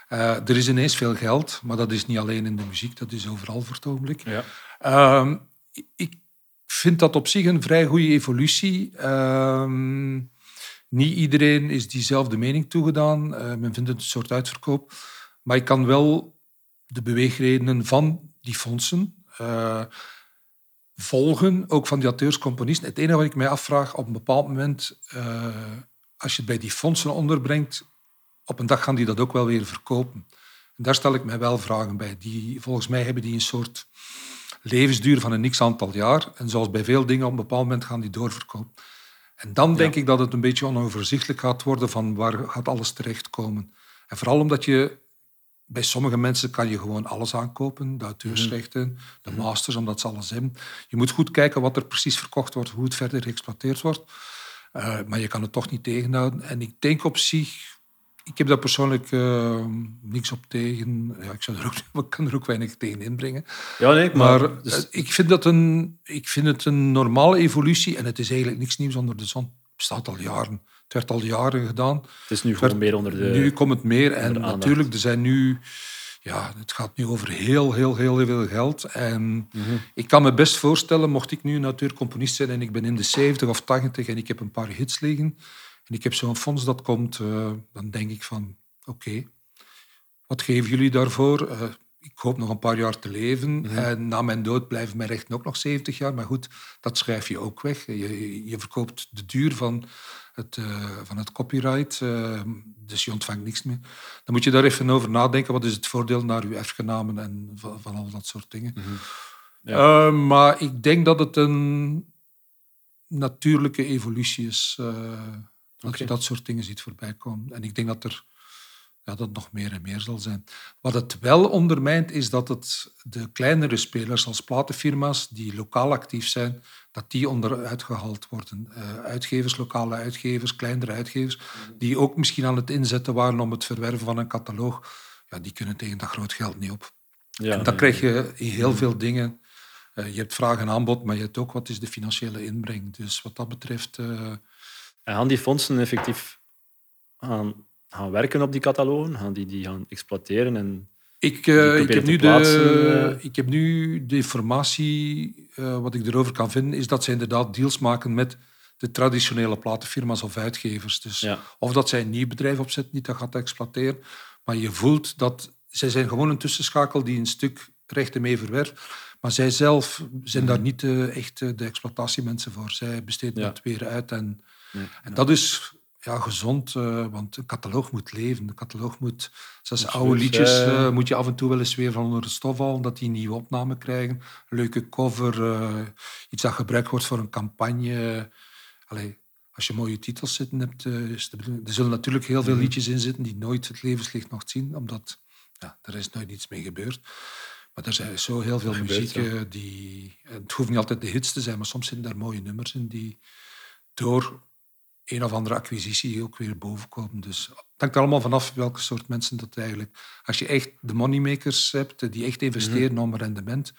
S3: Eh, er is ineens veel geld, maar dat is niet alleen in de muziek, dat is overal voor het ogenblik.
S1: Ja.
S3: Ehm, ik vind dat op zich een vrij goede evolutie. Ehm, niet iedereen is diezelfde mening toegedaan. Eh, men vindt het een soort uitverkoop. Maar ik kan wel de beweegredenen van die fondsen eh, volgen, ook van die auteurs-componisten. Het enige wat ik mij afvraag, op een bepaald moment, eh, als je het bij die fondsen onderbrengt, op een dag gaan die dat ook wel weer verkopen. En daar stel ik mij wel vragen bij. Die, volgens mij hebben die een soort levensduur van een x aantal jaar. En zoals bij veel dingen, op een bepaald moment gaan die doorverkopen. En dan denk ik dat het een beetje onoverzichtelijk gaat worden van waar gaat alles terechtkomen. En vooral omdat je bij sommige mensen kan je gewoon alles aankopen. De auteursrechten, de masters, omdat ze alles hebben. Je moet goed kijken wat er precies verkocht wordt, hoe het verder geëxploiteerd wordt. Uh, maar je kan het toch niet tegenhouden. En ik denk op zich... Ik heb daar persoonlijk uh, niks op tegen. Ja, ik, zou er ook, ik kan er ook weinig tegen inbrengen.
S1: Ja, nee, maar...
S3: maar dus... ik, vind dat een, ik vind het een normale evolutie. En het is eigenlijk niks nieuws onder de zon. Het bestaat al jaren. Het werd al jaren gedaan.
S1: Het is nu gewoon meer onder de
S3: Nu komt het meer. En natuurlijk, er zijn nu... Ja, het gaat nu over heel, heel, heel veel geld. En mm -hmm. ik kan me best voorstellen, mocht ik nu een natuurcomponist zijn en ik ben in de 70 of 80 en ik heb een paar hits liggen en ik heb zo'n fonds dat komt, uh, dan denk ik van, oké, okay, wat geven jullie daarvoor? Uh, ik hoop nog een paar jaar te leven. Mm -hmm. En na mijn dood blijven mijn rechten ook nog 70 jaar. Maar goed, dat schrijf je ook weg. Je, je verkoopt de duur van het, uh, van het copyright. Uh, dus je ontvangt niks meer. Dan moet je daar even over nadenken. Wat is het voordeel naar uw erfgenamen en van, van al dat soort dingen. Mm -hmm. ja. uh, maar ik denk dat het een natuurlijke evolutie is. Dat okay. je dat soort dingen ziet voorbij komen. En ik denk dat er ja, dat nog meer en meer zal zijn. Wat het wel ondermijnt, is dat het de kleinere spelers als platenfirma's die lokaal actief zijn, dat die onderuit gehaald worden. Uh, uitgevers, lokale uitgevers, kleinere uitgevers, die ook misschien aan het inzetten waren om het verwerven van een cataloog, ja, die kunnen tegen dat groot geld niet op. Ja, en dan krijg je in heel veel dingen... Uh, je hebt vraag en aanbod, maar je hebt ook wat is de financiële inbreng. Dus wat dat betreft... Uh...
S1: En gaan die fondsen effectief aan gaan werken op die catalogen? Gaan die die gaan exploiteren en
S3: ik, uh, ik, heb nu de, ik heb nu de informatie, uh, wat ik erover kan vinden, is dat ze inderdaad deals maken met de traditionele platenfirma's of uitgevers. Dus Of dat zij een nieuw bedrijf opzetten die dat gaat exploiteren. Maar je voelt dat zij zijn gewoon een tussenschakel die een stuk rechten mee verwerft. Maar zij zelf zijn daar mhm. niet uh, echt de exploitatiemensen voor. Zij besteden ja. dat weer uit. En, en dat is ja, gezond, uh, want een cataloog moet leven. Een cataloog moet, zoals oude liedjes, uh, moet je af en toe wel eens weer van onder de stof halen, dat die een nieuwe opname krijgen. Een leuke cover, uh, iets dat gebruikt wordt voor een campagne. Allee, als je mooie titels zitten hebt, is er zullen natuurlijk heel veel mhm. liedjes in zitten die nooit het levenslicht nog zien, omdat ja, er is nooit iets mee gebeurd. Maar er zijn zo heel veel muziek die... Het hoeft niet altijd de hits te zijn, maar soms zitten daar mooie nummers in die door een of andere acquisitie ook weer boven komen. Dus het hangt allemaal vanaf welke soort mensen dat eigenlijk... Als je echt de moneymakers hebt, die echt investeren mm om rendement,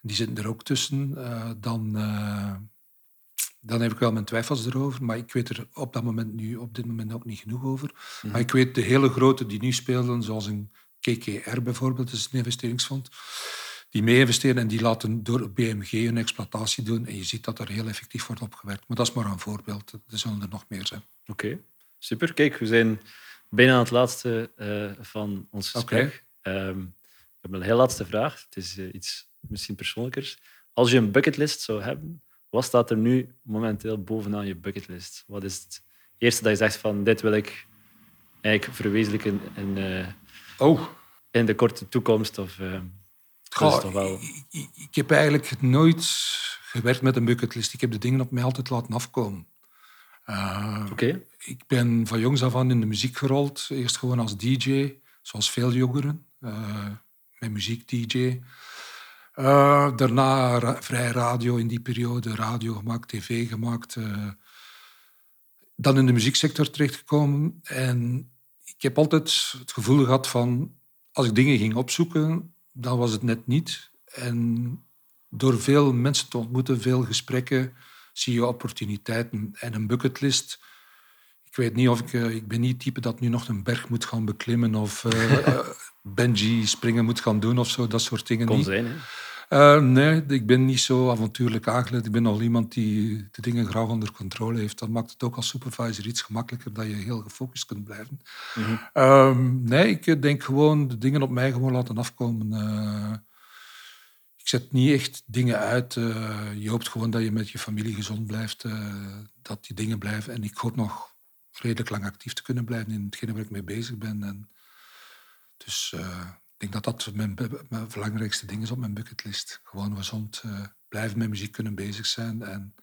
S3: die zitten er ook tussen, uh, dan, uh, dan heb ik wel mijn twijfels erover. Maar ik weet er op dat moment nu, op dit moment ook niet genoeg over. Mhm. Maar ik weet de hele grote die nu spelen, zoals een KKR bijvoorbeeld, dat is een investeringsfonds die mee investeren en die laten door BMG een exploitatie doen. En je ziet dat er heel effectief wordt opgewerkt. Maar dat is maar een voorbeeld. Er zullen er nog meer zijn.
S1: Oké, super. Kijk, we zijn bijna aan het laatste uh, van ons gesprek. Okay. Um, ik heb een heel laatste vraag. Het is uh, iets misschien persoonlijkers. Als je een bucketlist zou hebben, wat staat er nu momenteel bovenaan je bucketlist? Wat is het eerste dat je zegt van dit wil ik eigenlijk verwezenlijken in, uh, oh. in de korte toekomst? Of,
S3: wel... ik, ik, heb eigenlijk nooit gewerkt met een bucketlist. Ik heb de dingen op mij altijd laten afkomen. Uh, Ik ben van jongs af aan in de muziek gerold. Eerst gewoon als DJ, zoals veel jongeren. Uh, met muziek-DJ. Uh, eh, daarna ra vrij radio in die periode. Radio gemaakt, tv gemaakt. dan in de muzieksector terechtgekomen. En ik heb altijd het gevoel gehad van... Als ik dingen ging opzoeken, dan was het net niet. En door veel mensen te ontmoeten, veel gesprekken, zie je opportuniteiten. En een bucketlist, ik weet niet of ik... Eh, ik ben niet het type dat nu nog een berg moet gaan beklimmen of uh, bungee springen moet gaan doen of zo, dat soort dingen
S1: Kon
S3: niet.
S1: zijn, hè?
S3: Uh, nee, ik ben niet zo avontuurlijk aangelegd. Ik ben al iemand die de dingen graag onder controle heeft. Dat maakt het ook als supervisor iets gemakkelijker dat je heel gefocust kunt blijven. Mm -hmm. nee, ik denk gewoon de dingen op mij gewoon laten afkomen. Uh, ik zet niet echt dingen uit. Je hoopt gewoon dat je met je familie gezond blijft, dat die dingen blijven. En ik hoop nog redelijk lang actief te kunnen blijven in hetgene waar ik mee bezig ben. En dus ik denk dat dat mijn, mijn, belangrijkste ding is op mijn bucketlist. Gewoon gezond uh, blijven met muziek kunnen bezig zijn. En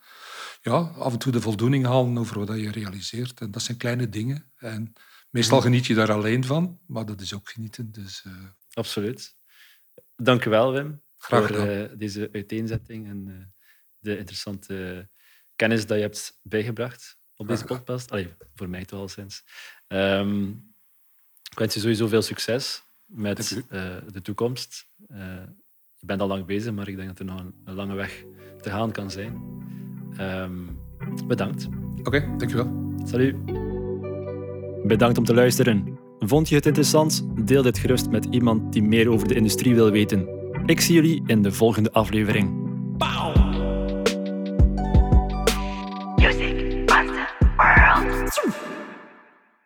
S3: ja, af en toe de voldoening halen over wat je realiseert. En dat zijn kleine dingen. En meestal geniet je daar alleen van, maar dat is ook genieten. Dus, uh...
S1: Absoluut. Dank u wel, Wim.
S3: Graag
S1: voor uh, deze uiteenzetting en de interessante kennis dat je hebt bijgebracht op deze podcast. Allee, voor mij toch al sinds. Um, ik wens je sowieso veel succes met uh, de toekomst. Uh, je bent al lang bezig, maar ik denk dat er nog een, een lange weg te gaan kan zijn. Um, bedankt.
S3: Oké, okay, dankjewel.
S1: Salut. Bedankt om te luisteren. Vond je het interessant? Deel dit gerust met iemand die meer over de industrie wil weten. Ik zie jullie in de volgende aflevering.